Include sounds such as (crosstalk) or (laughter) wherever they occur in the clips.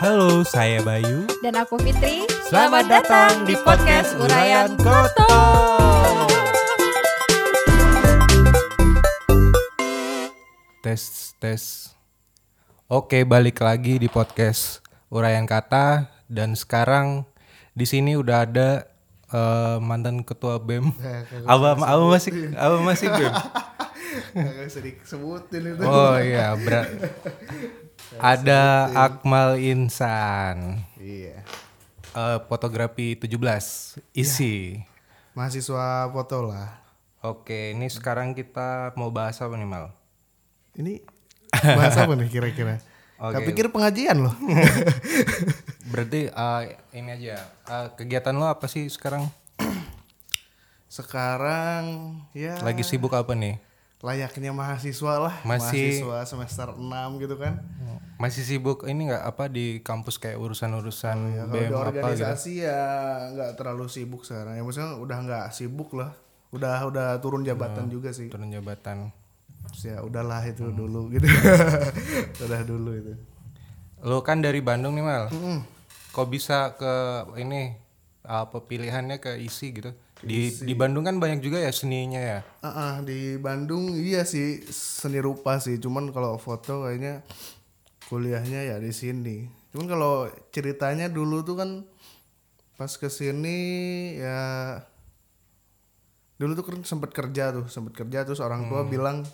Halo, saya Bayu. Dan aku Fitri. Selamat datang di podcast Urayan Koto. Tes tes. Oke, balik lagi di podcast Urayan Kata dan sekarang di sini udah ada eh, mantan ketua BEM. (laughs) Apa apa masih apa masih BEM? (laughs) Kagak usah disebutin itu. Oh iya, berat. Ada Akmal Insan. Iya. Eh, fotografi 17 isi. Mahasiswa foto lah. Oke, ini sekarang kita mau bahas apa nih Mal? Ini bahas apa nih kira-kira? (laughs) Oke. Gak pikir pengajian loh. (laughs) Berarti eh, ini aja. eh, kegiatan lo apa sih sekarang? Sekarang ya Lagi sibuk apa nih? Layaknya mahasiswa lah. Masih- Mahasiswa semester 6 gitu kan. Masih sibuk ini nggak apa di kampus kayak urusan-urusan Ya, kalau BEM di apa gitu? organisasi ya nggak terlalu sibuk sekarang. Ya maksudnya udah nggak sibuk lah. Udah udah turun jabatan juga sih. Turun jabatan. Terus ya udahlah itu Hmm. dulu gitu. (laughs) udah dulu itu. Lo kan dari Bandung nih Mal. Mm. Kok bisa ke ini apa pilihannya ke isi gitu? Di di Bandung kan banyak juga ya seninya ya. Ah, ah, di Bandung iya sih seni rupa sih, cuman kalau foto kayaknya kuliahnya ya di sini. Cuman kalau ceritanya dulu tuh kan pas ke sini ya dulu tuh kan sempet kerja tuh, sempet kerja terus orang tua bilang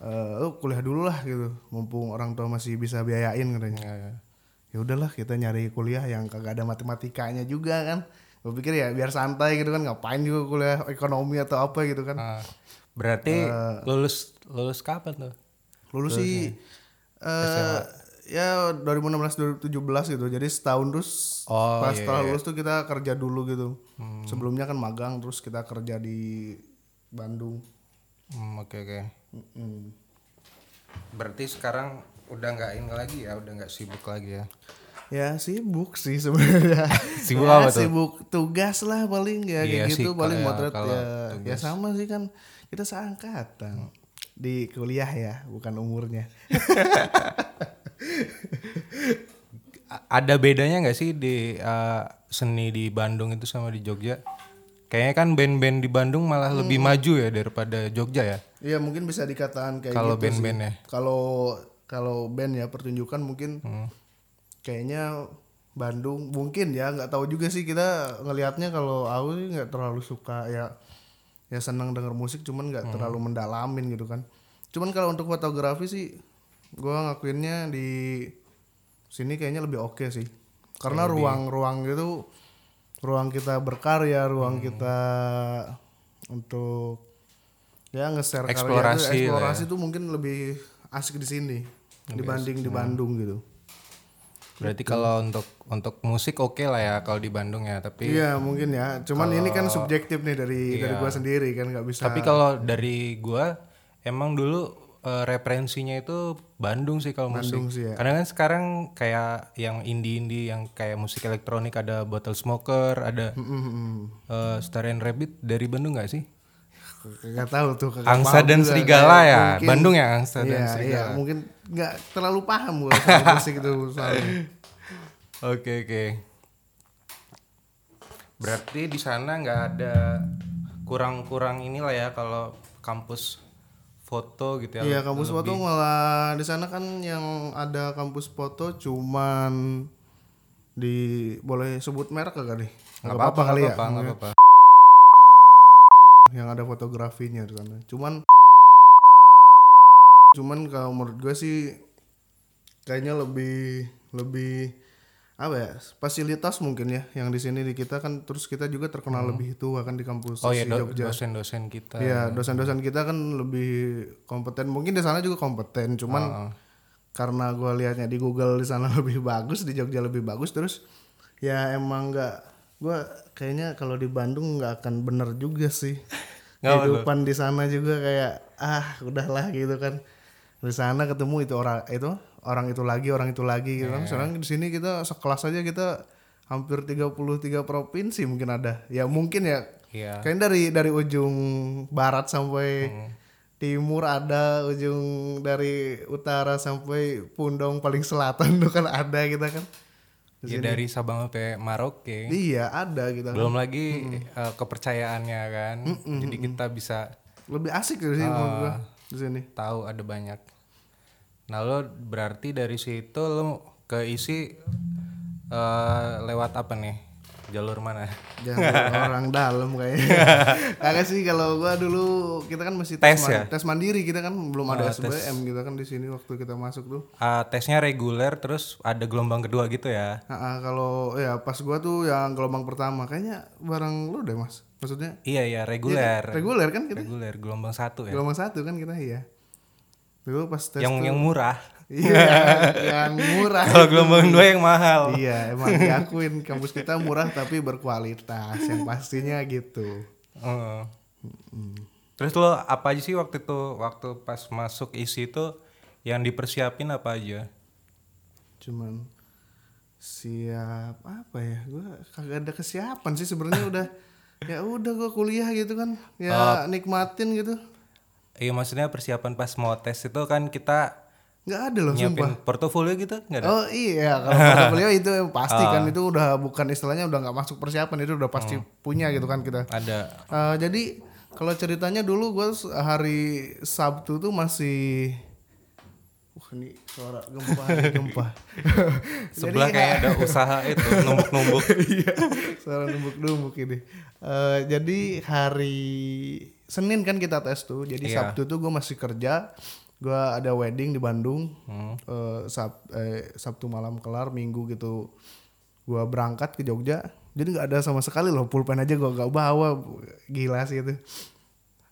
eh oh, kuliah dulu lah gitu, mumpung orang tua masih bisa biayain katanya. Ya, ya. Ya udahlah kita nyari kuliah yang kagak ada matematikanya juga kan. Gue pikir ya biar santai gitu kan, ngapain juga kuliah ekonomi atau apa gitu kan. Ah, berarti Eh. lulus lulus kapan tuh? lulus sih eh ya 2016 2017 gitu jadi setahun terus Oh, pas iya, setelah iya. lulus tuh kita kerja dulu gitu sebelumnya kan magang terus kita kerja di Bandung Hmm, oke oke. Mm-mm. Berarti sekarang udah nggak ini lagi ya, udah nggak sibuk lagi ya. Ya sibuk sih sebenarnya (laughs) Sibuk Ya, apa tuh? sibuk tugas lah paling Iya ya kayak sih, gitu paling kalau- motret ya ya sama sih kan kita seangkatan di kuliah ya bukan umurnya (laughs) Ada bedanya nggak sih di uh, seni di Bandung itu sama di Jogja? Kayaknya kan band-band di Bandung malah lebih maju ya daripada Jogja ya. Iya mungkin bisa dikatakan kayak Kalau gitu sih. band-band ya. Kalau kalau band ya pertunjukan mungkin Hmm. Kayaknya Bandung mungkin ya nggak tahu juga sih kita ngelihatnya kalau aku sih nggak terlalu suka ya ya senang denger musik cuman nggak Hmm. terlalu mendalamin gitu kan. Cuman kalau untuk fotografi sih gua ngakuinnya di sini kayaknya lebih oke sih. Karena ruang-ruang itu ruang kita berkarya, ruang Hmm. kita untuk ya nge-share karya itu, Eksplorasi ya. eksplorasi itu mungkin lebih asik di sini dibanding di Bandung gitu. Berarti kalau untuk untuk musik oke lah ya kalau di Bandung ya, tapi Iya mungkin ya. Cuman ini kan subjektif nih dari dari Iya. gua sendiri kan nggak bisa. tapi kalau dari gua emang dulu eh, referensinya itu Bandung sih kalau musik. Bandung sih ya. Karena kan sekarang kayak yang indie-indie yang kayak musik elektronik ada Bottle Smoker, ada Mm-mm. eh, Star and Rabbit dari Bandung nggak sih? Nggak tahu tuh. kagak Angsa paham dan. Serigala ya, mungkin- Bandung ya Angsa dan Iya, iya, Serigala. mungkin nggak terlalu paham soal musik itu (laughs) soalnya. Oke oke. Berarti di sana nggak ada kurang-kurang inilah ya kalau kampus foto gitu ya. Iya kampus foto malah di sana kan yang ada kampus foto cuman di boleh sebut merek kagak nih? Nggak apa-apa kali nggak ya. nggak apa-apa. Yang ada fotografinya di sana. Cuman cuman kalau menurut gue sih kayaknya lebih lebih apa ya fasilitas mungkin ya yang di sini di kita kan terus kita juga terkenal lebih tua kan di kampus Hmm. Oh iya do- Jogja. dosen-dosen kita. Iya, dosen-dosen kita kan lebih kompeten. Mungkin di sana juga kompeten, cuman Heeh. karena gue lihatnya di Google di sana (laughs) lebih bagus, di Jogja lebih bagus, terus ya emang nggak, gue kayaknya kalau di Bandung nggak akan bener juga sih. (laughs) Kehidupan di sana juga kayak ah udahlah gitu kan. Di sana ketemu itu orang itu orang itu lagi orang itu lagi gitu kan. Sekarang di sini kita sekelas aja kita hampir 33 provinsi mungkin ada. Ya mungkin ya Iya. Kayaknya dari dari ujung barat sampai timur ada ujung dari utara sampai Pundong paling selatan tuh kan ada kita kan Ya dari Sabang sampai Maroke. iya ada kita kan. Belum lagi eh, kepercayaannya kan. Jadi kita bisa lebih asik sih menurut gua di sini tahu ada banyak. Nah lo berarti dari situ lo ke isi eh, lewat apa nih? Jalur mana? jangan (laughs) orang dalam kayaknya (laughs) kagak sih kalau gua dulu kita kan masih Tes tes, man- ya? tes mandiri kita kan belum ada SBM kita kan di sini waktu kita masuk tuh Ah, tesnya reguler terus ada gelombang kedua gitu ya? Nah, ah, kalau ya pas gua tuh yang gelombang pertama kayaknya bareng lu deh mas maksudnya Iya iya reguler. reguler kan kita reguler gelombang satu ya. gelombang satu kan kita iya dulu pas tes Yang yang murah. Iya yang murah Kalau gelombang dua yang mahal. iya emang diakuin. Kampus kita murah tapi berkualitas yang pastinya gitu. Heeh. Terus lo apa aja sih waktu itu waktu pas masuk isi itu yang dipersiapin apa aja? cuman siap apa ya? Gua kagak ada kesiapan sih sebenarnya udah (laughs) ya udah gua kuliah gitu kan. Ya nikmatin gitu. Iya maksudnya persiapan pas mau tes itu kan kita nggak ada loh nyiapin sumpah portofolio gitu nggak ada? oh iya kalau (laughs) portfolio itu pasti kan itu udah bukan istilahnya udah nggak masuk persiapan itu udah pasti punya gitu kan kita Ada. Eh, jadi kalau ceritanya dulu gue hari Sabtu tuh masih Wah ini suara gempa (laughs) gempa. (laughs) Sebelah kayak ada usaha itu numbuk-numbuk. Iya, suara numbuk-numbuk ini. Eh, jadi hari Senin kan kita tes tuh. Jadi Iya. Sabtu tuh gue masih kerja. Gue ada wedding di Bandung. Hmm. Eh, Sab- eh, Sabtu malam kelar, Minggu gitu. Gue berangkat ke Jogja. Jadi nggak ada sama sekali loh pulpen aja gue gak bawa. Gila sih itu.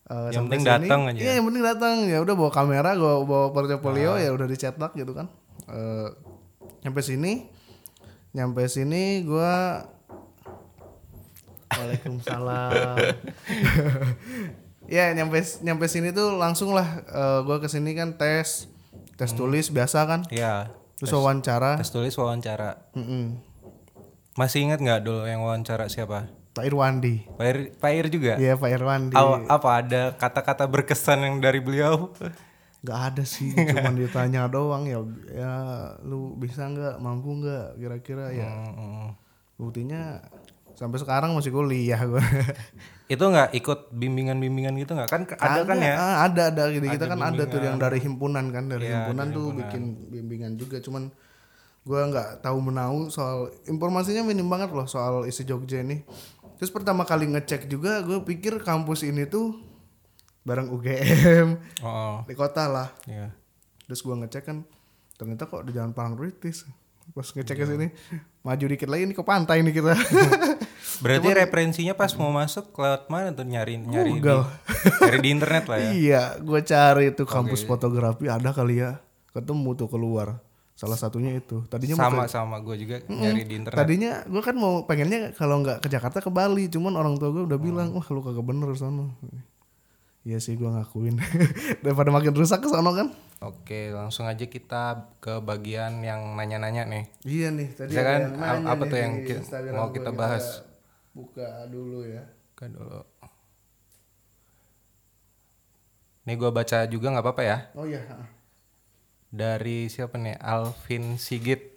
Eh, Yang sampai penting sini- datang aja. Iya yang penting datang. Ya udah bawa kamera, gue bawa portfolio ya udah dicetak gitu kan. Eh, nyampe sini, nyampe sini gue Waalaikumsalam. (laughs) ya nyampe nyampe sini tuh langsung lah gue ke sini kan tes tes Hmm. tulis biasa kan Iya. terus wawancara Tes tulis wawancara. Mm-mm. Masih ingat nggak dulu yang wawancara siapa? Pak Irwandi Pak Ir, Pak Ir juga. iya Pak Irwandi Aw- apa ada kata-kata berkesan yang dari beliau? (laughs) nggak ada sih cuman ditanya doang ya ya lu bisa nggak mampu nggak kira-kira ya Hmm, buktinya sampai sekarang masih kuliah gue (laughs) itu nggak ikut bimbingan-bimbingan gitu nggak? Kan ada kan ya? Ah, ada ada. Gitu kita kan ada tuh yang dari himpunan kan. Dari Iya, himpunan tuh bikin bimbingan juga. Cuman gua nggak tahu menau soal informasinya minim banget loh soal isi Jogja ini. Terus pertama kali ngecek juga gue pikir kampus ini tuh bareng UGM oh. Di kota lah. Iya. Terus gua ngecek kan ternyata kok di jalan Parangtritis pas ngecek ke sini maju dikit lagi nih ke pantai nih kita (laughs) berarti referensinya pas mau masuk lewat mana tuh nyari nyari di, nyari di internet lah ya (laughs) Iya, gue cari itu kampus fotografi ada kali ya. Ketemu tuh keluar. Salah satunya itu. Tadinya mau sama sama gue juga nyari di internet tadinya gue kan mau pengennya kalau nggak ke Jakarta ke Bali, cuman orang tua gue udah bilang, "Wah, lu kagak bener sono." Iya sih gue ngakuin. (laughs) Daripada makin rusak ke sono kan. oke langsung aja kita ke bagian yang nanya-nanya nih Iya nih, tadi Bisa kan? Apa nih tuh yang mau kita bahas? Buka dulu ya. kan dulu nih gue baca juga nggak apa-apa ya Oh iya, dari siapa nih Alvin Sigit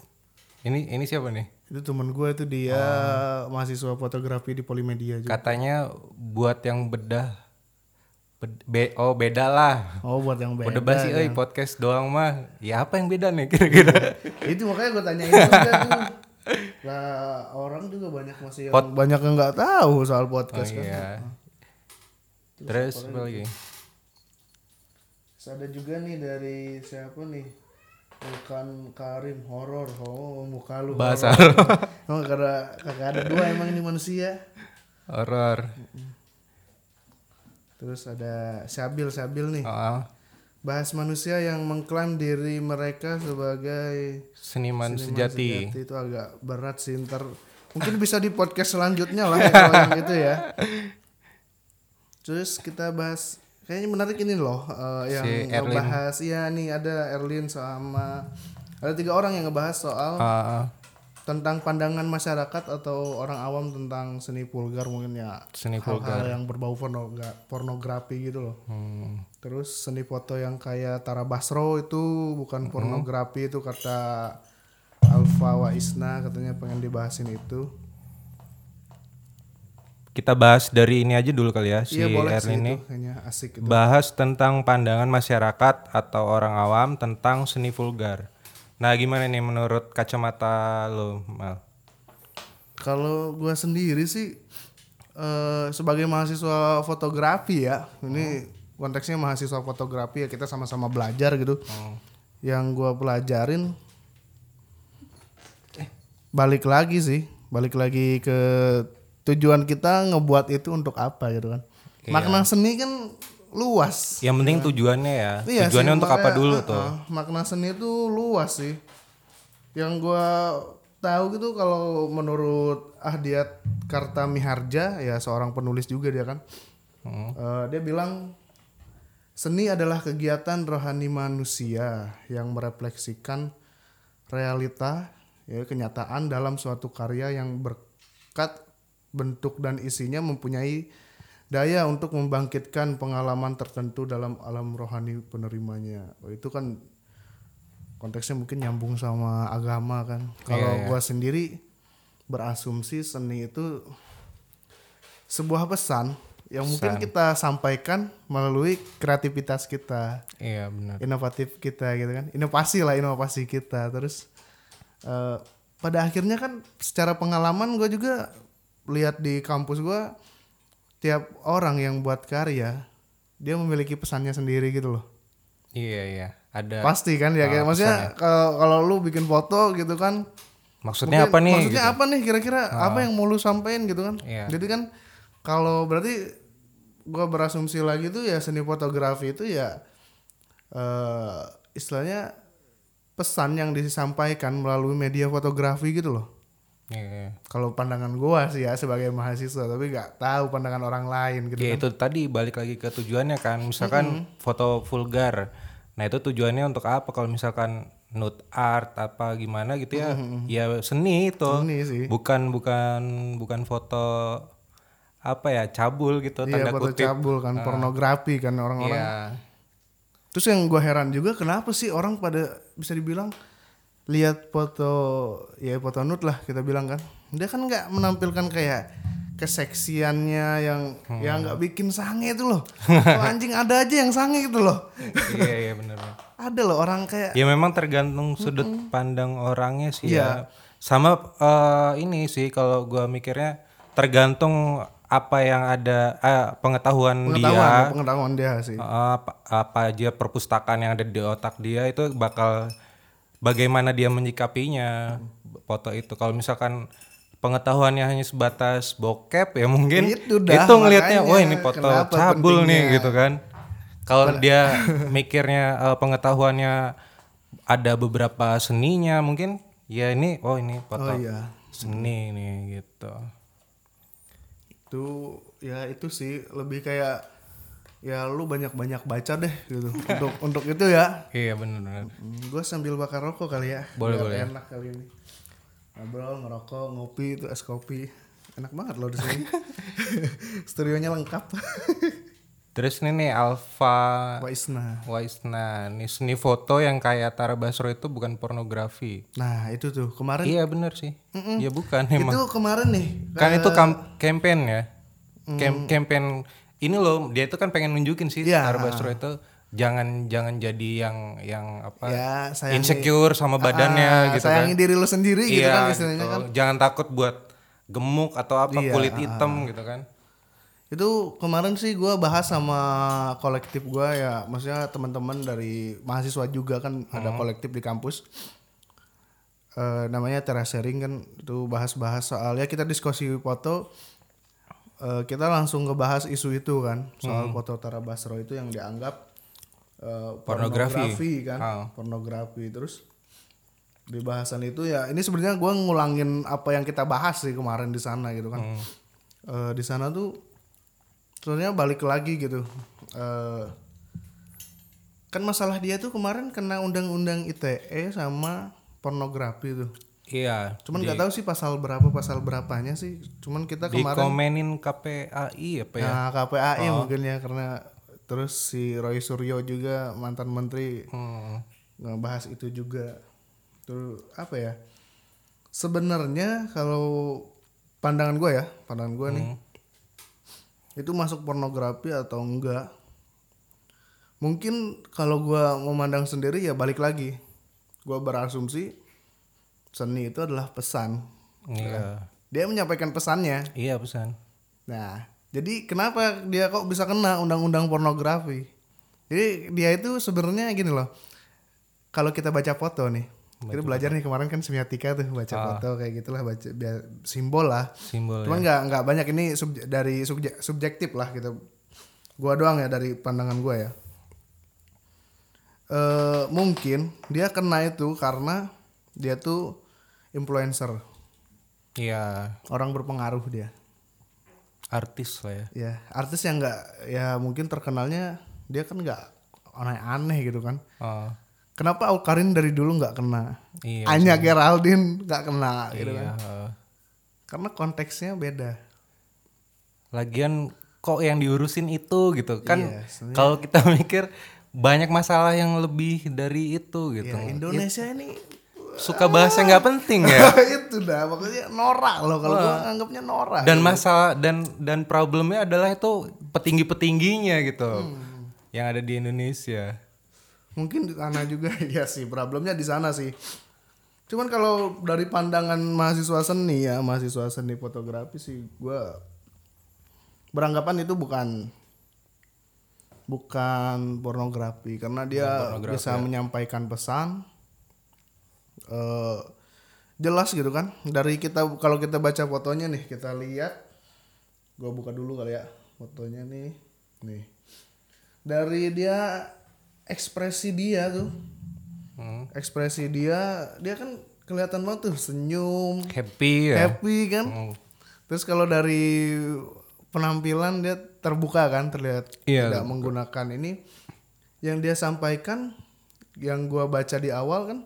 ini ini siapa nih itu temen gue itu dia Oh. mahasiswa fotografi di Polimedia juga. katanya buat yang bedah Bed- be- oh beda lah Oh buat yang beda. Udah basi euy podcast doang mah. Ya apa yang beda nih kira-kira? (laughs) itu makanya gue tanyain juga tuh lah orang juga banyak masih yang banyak yang nggak tahu soal podcast kan. Iya. Terus apa lagi? Terus ada juga nih dari siapa nih? Bukan Karim horor. Oh muka lu Bahasa horor. emang kagak kagak ada dua emang ini manusia. Horor. terus ada Sabil Sabil nih. Oh, bahas manusia yang mengklaim diri mereka sebagai seniman, seniman sejati. sejati itu agak berat sih ntar mungkin bisa di podcast selanjutnya lah ya, kalau yang (laughs) itu ya terus kita bahas kayaknya menarik ini loh eh, yang Si ngebahas iya nih ada Erlin sama ada tiga orang yang ngebahas soal ah. tentang pandangan masyarakat atau orang awam tentang seni vulgar mungkin ya Seni hal-hal yang berbau pornogra- pornografi gitu loh. Hmm. Terus seni foto yang kayak Tara Basro itu bukan pornografi itu kata Alfa Waisna katanya pengen dibahasin itu. Kita bahas dari ini aja dulu kali ya si iya boleh Erlin ini. itu asik gitu. Bahas tentang pandangan masyarakat atau orang awam tentang seni vulgar. Nah, gimana nih menurut kacamata lo, Mal? Kalau gua sendiri sih eh, sebagai mahasiswa fotografi ya, ini konteksnya mahasiswa fotografi ya kita sama-sama belajar gitu. Yang gua pelajarin balik lagi sih, balik lagi ke tujuan kita ngebuat itu untuk apa gitu kan. Makna seni kan luas. Yang penting tujuannya ya. Iya tujuannya sih, untuk apa dulu uh-uh, tuh? Makna seni itu luas sih. Yang gua tahu gitu kalau menurut Ahdiat Karta Miharja ya seorang penulis juga dia kan. Hmm. Eh, dia bilang seni adalah kegiatan rohani manusia yang merefleksikan realita ya kenyataan dalam suatu karya yang berkat bentuk dan isinya mempunyai daya untuk membangkitkan pengalaman tertentu dalam alam rohani penerimanya. Oh, itu kan konteksnya mungkin nyambung sama agama kan. Kalau Iya, iya. gua sendiri berasumsi seni itu sebuah pesan yang mungkin kita sampaikan melalui kreativitas kita, Iya, benar. inovatif kita gitu kan. Inovasi lah inovasi kita. Terus eh, pada akhirnya kan secara pengalaman gue juga lihat di kampus gue tiap orang yang buat karya dia memiliki pesannya sendiri gitu loh. Iya, iya. Ada Pasti kan ya kayak maksudnya kalau kalau lu bikin foto gitu kan maksudnya mungkin- apa nih? Maksudnya gitu? apa nih kira-kira apa yang mau lu sampein gitu kan? Iya. Jadi kan kalau berarti gua berasumsi lagi tuh ya seni fotografi itu ya eh istilahnya pesan yang disampaikan melalui media fotografi gitu loh. Iya. Kalau pandangan gua sih ya sebagai mahasiswa tapi nggak tahu pandangan orang lain gitu. Ya itu tadi balik lagi ke tujuannya kan. Misalkan foto vulgar. Nah, itu tujuannya untuk apa? Kalau misalkan nude art apa gimana gitu ya. Ya seni itu. Seni sih. Bukan bukan bukan foto apa ya? cabul gitu Iya tanda kutip. cabul kan pornografi kan orang-orang. Iya. Terus yang gua heran juga kenapa sih orang pada bisa dibilang lihat foto ya foto nude lah kita bilang kan. Dia kan nggak menampilkan kayak keseksiannya yang yang nggak bikin sange itu loh. (laughs) Oh, anjing ada aja yang sange gitu loh. iya, iya benar. (laughs) ada loh orang kayak Ya memang tergantung sudut pandang orangnya sih Iya. ya. Sama eh, ini sih kalau gua mikirnya tergantung apa yang ada eh, pengetahuan, dia pengetahuan pengetahuan dia sih. Uh, apa, apa aja perpustakaan yang ada di otak dia itu bakal bagaimana dia menyikapinya foto itu kalau misalkan pengetahuannya hanya sebatas bokep ya mungkin Itu dah, ngelihatnya makanya wah ini foto cabul nih pentingnya. gitu kan kalau dia (laughs) mikirnya uh, pengetahuannya ada beberapa seninya mungkin ya ini oh ini foto Oh iya. seni nih gitu Itu ya itu sih lebih kayak ya lu banyak-banyak baca deh gitu. (laughs) untuk untuk itu ya. iya benar-benar gue sambil bakar rokok kali ya. Boleh, Biar boleh. Enak kali ini. Ngobrol, ngerokok, ngopi itu es kopi. Enak banget loh di sini. (laughs) Studionya lengkap. (laughs) terus ini nih Alfa Waisna. Waisna, nih seni foto yang kayak Tara Basro itu bukan pornografi. Nah, itu tuh kemarin Iya bener sih. Iya bukan emang. itu kemarin nih. Kan itu kam- campaign ya. Cam- campaign ini loh, dia itu kan pengen nunjukin sih Iya. Tara Basro itu jangan jangan jadi yang yang apa Ya, sayangi- insecure sama badannya Ah, gitu sayangi kan. diri lu sendiri gitu iya, kan gitu. kan. Jangan takut buat gemuk atau apa Iya, kulit hitam gitu kan. Itu kemarin sih gua bahas sama kolektif gua ya, maksudnya teman-teman dari mahasiswa juga kan ada kolektif di kampus. Eh, namanya terasering kan itu bahas-bahas soal ya kita diskusi foto eh, kita langsung ngebahas isu itu kan soal foto Tara Basro itu yang dianggap eh, Pornografi. kan Ah. pornografi terus di bahasan itu ya ini sebenarnya gua ngulangin apa yang kita bahas sih kemarin di sana gitu kan Eh, di sana tuh sebenarnya balik lagi gitu Eh, kan masalah dia tuh kemarin kena undang-undang ITE sama pornografi tuh Iya. Cuman nggak tahu sih pasal berapa pasal berapanya sih. Cuman kita kemarin Dikomenin KPAI apa ya? Nah, KPAI mungkin ya karena terus si Roy Suryo juga mantan menteri Hmm. ngebahas itu juga. Terus apa ya? Sebenarnya kalau pandangan gue ya, pandangan gue nih, itu masuk pornografi atau enggak? Mungkin kalau gue memandang sendiri ya balik lagi, gue berasumsi seni itu adalah pesan. Iya. Dia menyampaikan pesannya. Iya pesan. Nah, jadi kenapa dia kok bisa kena undang-undang pornografi? Jadi dia itu sebenarnya gini loh. Kalau kita baca foto nih, kita belajar nih kemarin kan semiotika tuh baca foto kayak gitulah baca biar simbol lah. Simbol Cuman nggak nggak banyak ini subje- dari subje- subjektif lah gitu. Gua doang ya dari pandangan gua ya. Eh mungkin dia kena itu karena dia tuh influencer, Iya. orang berpengaruh dia. Artis lah ya. ya artis yang nggak ya mungkin terkenalnya dia kan nggak aneh-aneh gitu kan Oh, kenapa Aukarin dari dulu nggak kena iya. Anya Geraldine nggak kena gitu Iya. kan eh. karena konteksnya beda Lagian kok yang diurusin itu gitu kan? Iya, kalau kita (laughs) mikir banyak masalah yang lebih dari itu gitu. ya Indonesia ini Suka bahasa nggak penting ya. (laughs) itu dah pokoknya norak loh kalau gua anggapnya norak dan masalah dan dan problemnya adalah itu petinggi petingginya gitu Hmm. yang ada di Indonesia mungkin di sana juga (laughs) ya sih problemnya di sana sih. Cuman kalau dari pandangan mahasiswa seni ya mahasiswa seni fotografi sih gua beranggapan itu bukan bukan pornografi. Karena dia bisa menyampaikan pesan eh jelas gitu kan. Dari kita kalau kita baca fotonya nih kita lihat. Gua buka dulu kali ya fotonya nih. Nih. Dari dia ekspresi dia tuh Hmm. ekspresi dia dia kan kelihatan banget tuh senyum happy ya happy kan Hmm. terus kalau dari penampilan dia terbuka kan terlihat Iya, tidak menggunakan ini yang dia sampaikan yang gua baca di awal kan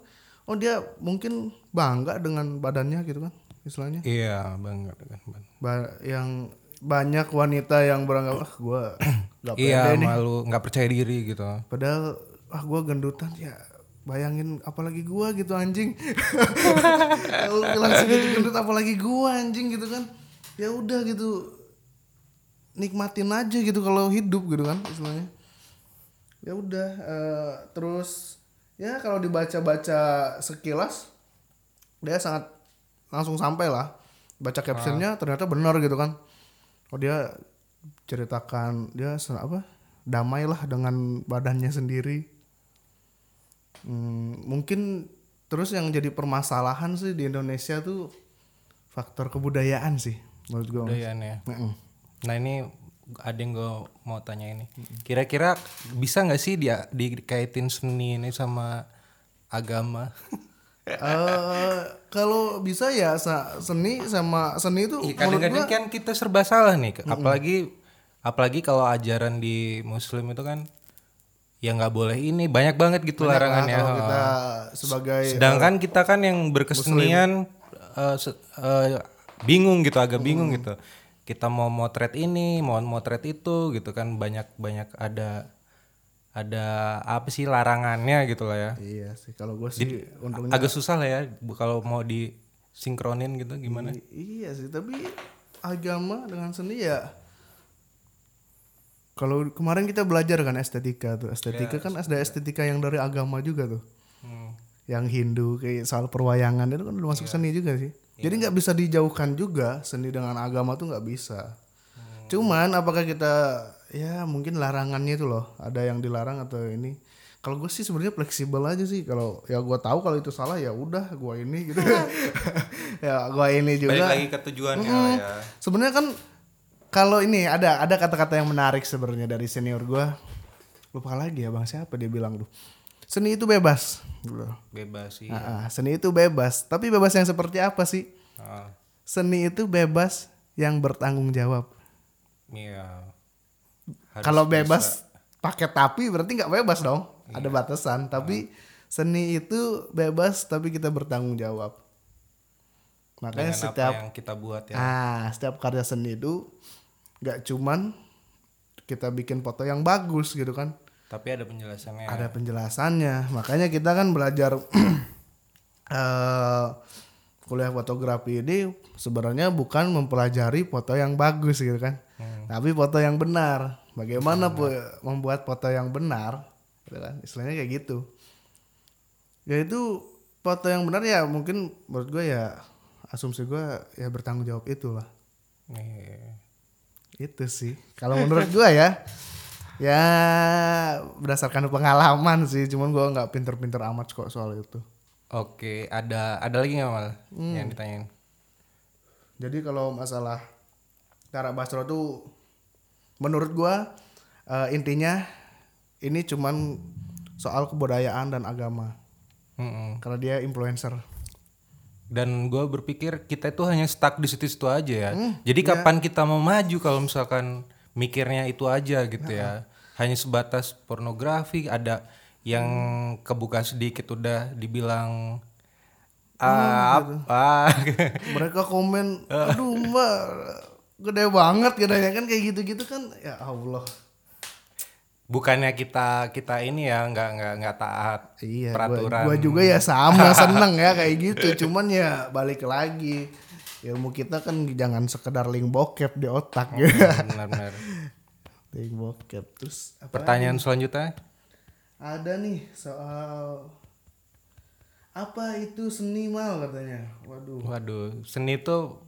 oh dia mungkin bangga dengan badannya gitu kan istilahnya iya banget kan Bang. Ba- yang banyak wanita yang beranggap ah gua (clears throat) nggak iya malu nggak percaya diri gitu Padahal ah gua gendutan ya bayangin apalagi gua gitu anjing. (laughs) Bilang segitu gendut apalagi gua anjing gitu kan. Ya udah gitu. Nikmatin aja gitu kalau hidup gitu kan istilahnya. Ya udah eh, terus ya kalau dibaca-baca sekilas dia sangat langsung sampai lah. Baca captionnya ternyata benar gitu kan. Oh dia ceritakan dia apa? Damailah dengan badannya sendiri. Hmm, mungkin terus yang jadi permasalahan sih di Indonesia tuh faktor kebudayaan sih menurut gue. Budayaan ya Mm-mm. nah ini ada yang gue mau tanya ini kira-kira bisa nggak sih dia dikaitin seni ini sama agama (laughs) Eh, kalau bisa ya seni sama seni itu Iya, kadang-kadang gua kan kita serba salah nih apalagi apalagi kalau ajaran di muslim itu kan ya nggak boleh ini banyak banget gitu larangannya kalau kita sebagai sedangkan kita kan yang berkesenian eh, se- eh, bingung gitu agak bingung gitu. Kita mau motret ini mau motret itu gitu kan banyak banyak ada ada apa sih larangannya gitu lah ya. Iya sih kalau gue sih untungnya agak susah lah ya kalau mau disinkronin gitu gimana? Iya sih tapi agama dengan seni ya kalau kemarin kita belajar kan estetika tuh. Estetika kan ada estetika yang dari agama juga tuh. Hmm. yang Hindu kayak soal perwayangan itu kan udah masuk seni juga sih. Jadi nggak bisa dijauhkan juga seni dengan agama tuh nggak bisa. Cuman apakah kita ya mungkin larangannya itu loh ada yang dilarang atau ini. Kalau gue sih sebenarnya fleksibel aja sih. Kalau ya gue tahu kalau itu salah ya udah gue ini gitu. (laughs) ya gue ini balik juga. lagi ke tujuannya lah ya Sebenarnya kan kalau ini ada ada kata-kata yang menarik sebenarnya dari senior gue. Lupa lagi ya bang siapa dia bilang tuh. Seni itu bebas. Gitu. bebas sih Ah, ah, seni itu bebas. Tapi bebas yang seperti apa sih? Ah, Seni itu bebas yang bertanggung jawab. iya Kalau bebas pakai tapi berarti nggak bebas dong. Ada batasan. Tapi seni itu bebas tapi kita bertanggung jawab. Makanya dengan setiap apa yang kita buat ya. ah setiap karya seni itu nggak cuman kita bikin foto yang bagus gitu kan. Tapi ada penjelasannya. Ada penjelasannya. Makanya kita kan belajar (clears throat) eh kuliah fotografi ini sebenarnya bukan mempelajari foto yang bagus gitu kan. Tapi foto yang benar. Bagaimana pu- membuat foto yang benar gitu kan. Istilahnya kayak gitu. Ya itu foto yang benar ya mungkin menurut gue ya asumsi gue ya bertanggung jawab itulah. Nih. Itu sih. Kalau menurut gua ya, ya berdasarkan pengalaman sih. Cuman gua nggak pinter-pinter amat kok soal itu. Oke, ada ada lagi nggak mal Hmm. yang ditanyain? Jadi kalau masalah Tara Basro tuh, menurut gua eh, intinya ini cuman soal kebudayaan dan agama. Mm-mm. Karena dia influencer. Dan gue berpikir kita itu hanya stuck di situ-situ aja ya. Hmm, Jadi iya. kapan kita mau maju kalau misalkan mikirnya itu aja gitu ya. Hanya sebatas pornografi, ada yang Hmm. kebuka sedikit udah dibilang ah, apa (laughs) Mereka komen, aduh mbak, gede banget katanya kan kayak gitu-gitu kan. Ya Allah. bukannya kita kita ini ya nggak nggak nggak taat Iya, peraturan. Gua, gua juga ya sama (laughs) seneng ya kayak gitu. Cuman ya balik lagi ilmu kita kan jangan sekedar link bokep di otak (laughs) gitu. benar-benar. link bokep terus apa Pertanyaan selanjutnya? ada nih soal apa itu seni mal katanya. Waduh, Waduh, seni itu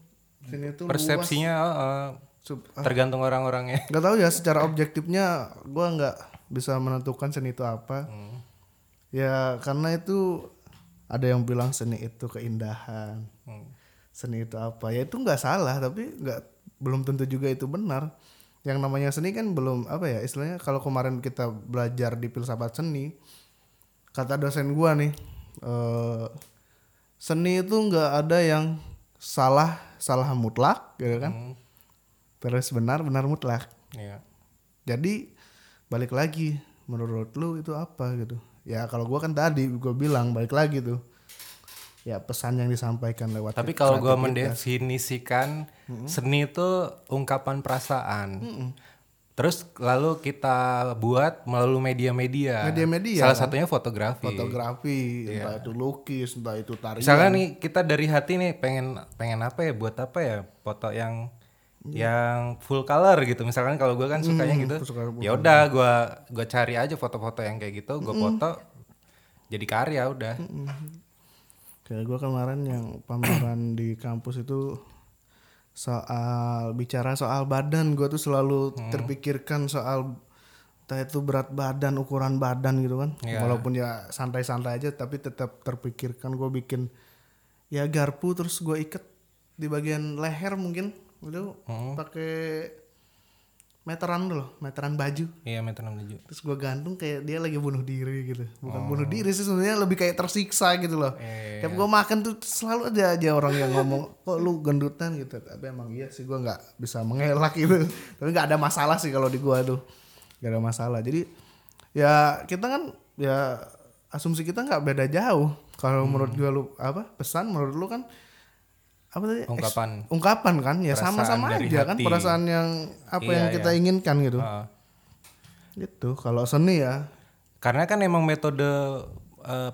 seni itu persepsinya eh, Sub- tergantung orang-orangnya. (laughs) nggak tahu ya secara objektifnya gua nggak bisa menentukan seni itu apa. Ya karena itu ada yang bilang seni itu keindahan. Hmm. seni itu apa ya itu nggak salah tapi nggak belum tentu juga itu benar yang namanya seni kan belum apa ya istilahnya kalau kemarin kita belajar di filsafat seni kata dosen gua nih eh, seni itu nggak ada yang salah salah mutlak gitu kan? Hmm, terus benar benar mutlak. Iya. jadi balik lagi menurut lu itu apa gitu? Ya kalau gua kan tadi gua bilang balik lagi tuh. Ya pesan yang disampaikan lewat Tapi kalau gua mendefinisikan seni itu ungkapan perasaan. Terus lalu kita buat melalui media-media. Media-media, Salah satunya fotografi. fotografi entah itu lukis entah itu tarian Misalkan nih kita dari hati nih pengen pengen apa ya buat apa ya foto yang yang full color gitu. Misalkan kalau gua kan sukanya gitu. suka Ya udah gua gua cari aja foto-foto yang kayak gitu, gua foto jadi karya udah. kayak gue kemarin yang pameran di kampus itu soal bicara soal badan gue tuh selalu terpikirkan soal entah itu berat badan ukuran badan gitu kan. Iya. walaupun ya santai-santai aja tapi tetap terpikirkan gue bikin ya garpu terus gue ikat di bagian leher mungkin. Itu pakai meteran dulu meteran baju. Iya meter 67. terus gue gantung kayak dia lagi bunuh diri gitu. Bukan bunuh diri sih sebenarnya lebih kayak tersiksa gitu loh. Iya. tiap gue makan tuh selalu ada aja orang yang ngomong kok lu gendutan? gitu. Tapi emang iya sih gue nggak bisa mengelak gitu. (laughs) Tapi nggak ada masalah sih kalau di gue tuh. Nggak ada masalah. Jadi ya kita kan ya asumsi kita nggak beda jauh. Kalau menurut gue lu apa pesan menurut lu kan apa tadi Eks- Ungkapan. ungkapan kan ya sama-sama aja kan hati. perasaan yang apa Iya, yang kita iya. inginkan gitu Heeh. gitu kalau seni ya Karena kan emang metode eh,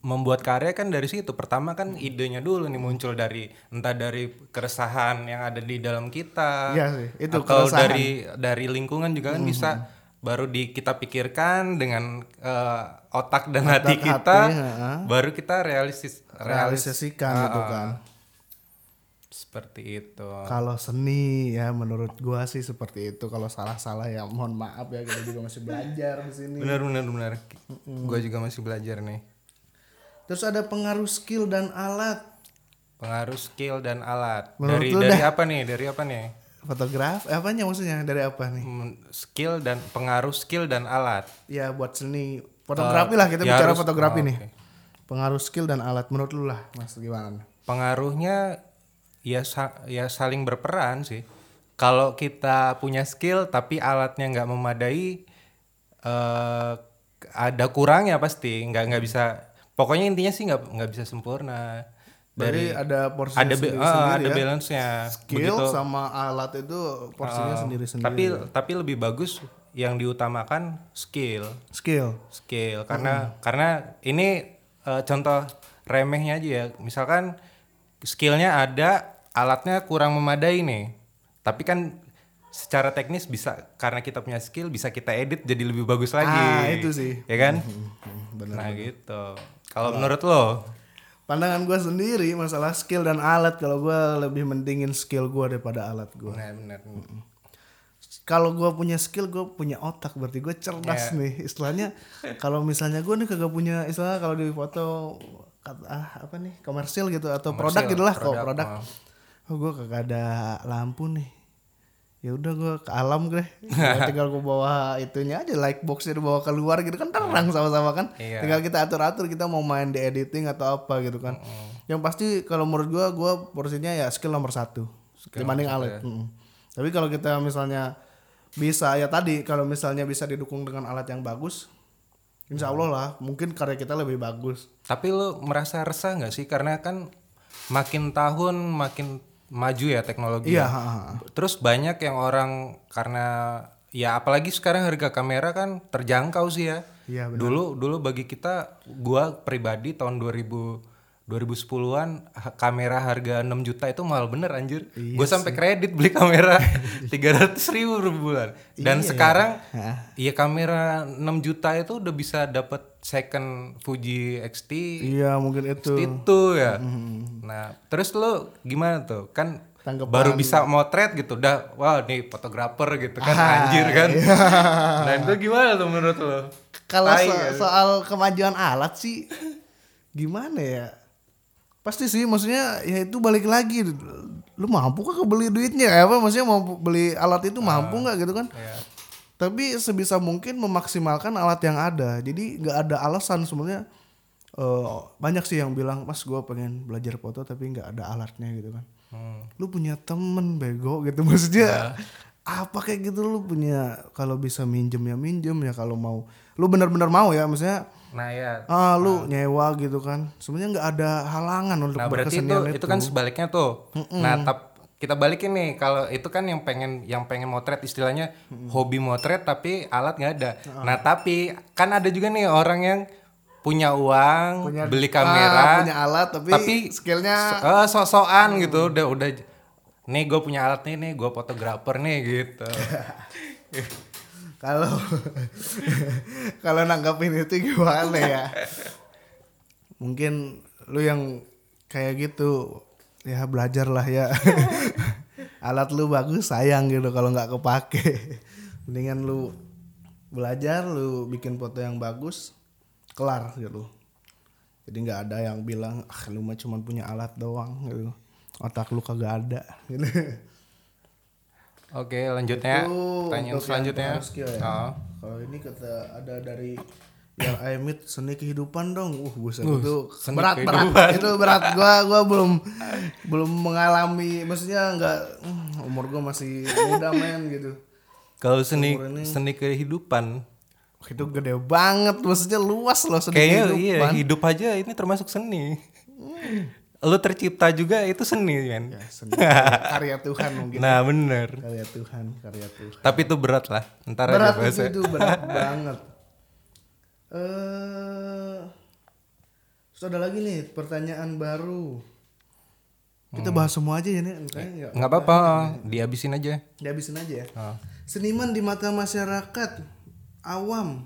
membuat karya kan dari situ. Pertama kan idenya dulu nih muncul dari entah dari keresahan yang ada di dalam kita. Iya sih, itu atau keresahan. dari dari lingkungan juga kan bisa baru di kita pikirkan dengan eh, otak dan hati hati, kita heeh. baru kita realistis realis realisasikan gitu kan seperti itu. kalau seni ya menurut gua sih seperti itu kalau salah-salah ya mohon maaf ya kita juga masih belajar di sini Benar benar benar. Gue juga masih belajar nih. terus ada pengaruh skill dan alat Pengaruh skill dan alat. Menurut dari dari apa nih? Dari apa nih? fotograf eh, apanya maksudnya dari apa nih skill dan pengaruh skill dan alat. ya buat seni fotografi lah kita ya bicara harus- fotografi oh, nih oke. pengaruh skill dan alat menurut lu lah mas gimana Pengaruhnya ya sa- ya saling berperan sih. Kalau kita punya skill tapi alatnya nggak memadai, eh ada kurangnya pasti. Nggak nggak bisa. Pokoknya intinya sih nggak nggak bisa sempurna. Dari ada porsi ada be- sendiri, ah, sendiri ada ya. balance-nya. Skill sama alat itu porsinya sendiri-sendiri. Tapi tapi lebih bagus yang diutamakan skill. Skill. skill karena karena ini eh, contoh remehnya aja ya misalkan skillnya ada alatnya kurang memadai nih tapi kan secara teknis bisa karena kita punya skill bisa kita edit jadi lebih bagus lagi Ah, itu sih. ya kan (laughs) bener. nah gitu kalau menurut lo Pandangan gue sendiri masalah skill dan alat kalau gue lebih mendingin skill gue daripada alat gue. benar benar Kalau gue punya skill gue punya otak berarti gue cerdas Iya. nih istilahnya. kalau misalnya gue nih kagak punya istilah kalau di foto kata ah apa nih komersil gitu atau produk gitu lah kok produk, produk. Oh gue kagak ada lampu nih. Ya udah gue ke alam gue. Ya (laughs) tinggal gue bawa itunya aja light boxnya dibawa keluar gitu kan terang sama-sama kan. Iya. Tinggal kita atur-atur kita mau main di editing atau apa gitu kan. Yang pasti kalau menurut gue gue porsinya ya skill nomor satu dibanding alat. Mm. Tapi kalau kita misalnya bisa ya tadi kalau misalnya bisa didukung dengan alat yang bagus, insya Allah lah mungkin karya kita lebih bagus. tapi lo merasa resah nggak sih karena kan makin tahun makin maju ya teknologi Iya. ha, ha. Terus banyak yang orang karena ya apalagi sekarang harga kamera kan terjangkau sih ya. Iya, Dulu dulu bagi kita gua pribadi tahun 2000 2010-an ha- kamera harga 6 juta itu mahal bener anjir. gue sampai kredit beli kamera (laughs) 300 ribu per bulan. Dan sekarang iya kamera 6 juta itu udah bisa dapat second Fuji XT Iya mungkin itu. itu ya. Nah, terus lo gimana tuh? Kan Tanggapan- baru bisa motret gitu. Udah wah nih fotografer gitu kan anjir kan. (laughs) Nah, itu gimana tuh menurut lo? Kalau so- ya. soal kemajuan alat sih gimana ya? Pasti sih maksudnya ya itu balik lagi lu mampu kah beli duitnya ya apa maksudnya mau beli alat itu mampu nggak gitu kan? Ya. Tapi sebisa mungkin memaksimalkan alat yang ada. Jadi nggak ada alasan sebenarnya eh, banyak sih yang bilang mas gue pengen belajar foto tapi nggak ada alatnya gitu kan. Hmm. Lu punya temen bego gitu (laughs) maksudnya apa kayak gitu lu punya kalau bisa minjem ya minjem ya kalau mau lu bener-bener mau ya maksudnya Nah, ya. ah lu nyewa gitu kan. Sebenarnya nggak ada halangan untuk Nah, berarti itu berkesenian itu kan sebaliknya tuh. Nah, tap, kita balikin nih. Kalau itu kan yang pengen yang pengen motret istilahnya hobi motret tapi alat nggak ada. Nah, tapi kan ada juga nih orang yang punya uang, Punya- beli ah, kamera, punya alat tapi, tapi skillnya eh, sok-sokan gitu. Udah udah nih gue punya alat nih nih gue fotografer nih gitu (laughs) kalau (laughs) kalau nanggapin itu gimana ya? Mungkin lu yang kayak gitu. Ya belajar lah ya. (laughs) Alat lu bagus sayang gitu kalau nggak kepake. Mendingan lu belajar lu bikin foto yang bagus kelar gitu. Jadi nggak ada yang bilang ah lu mah cuma punya alat doang gitu. Otak lu kagak ada. gitu. (laughs) oke lanjutnya Itu pertanyaan selanjutnya ya. Oh. Kalau ini kata ada dari yang Aimit seni kehidupan dong. Uh, buset itu seni berat kehidupan. berat itu berat. Gua gua belum (laughs) belum mengalami maksudnya enggak hmm, umur gua masih muda men gitu. kalau seni seni kehidupan Itu gede banget maksudnya luas loh seni kayaknya kehidupan. iya hidup aja ini termasuk seni lu tercipta juga itu seni kan Ya, seni karya Tuhan mungkin. nah bener Karya Tuhan, karya Tuhan. tapi itu berat lah ntar berat aja itu, itu berat banget. Eh, terus ada lagi nih pertanyaan baru. Kita bahas semua aja ya nih, nggak- nggak apa-apa dihabisin aja dihabisin aja ya. Oh. Seniman di mata masyarakat awam,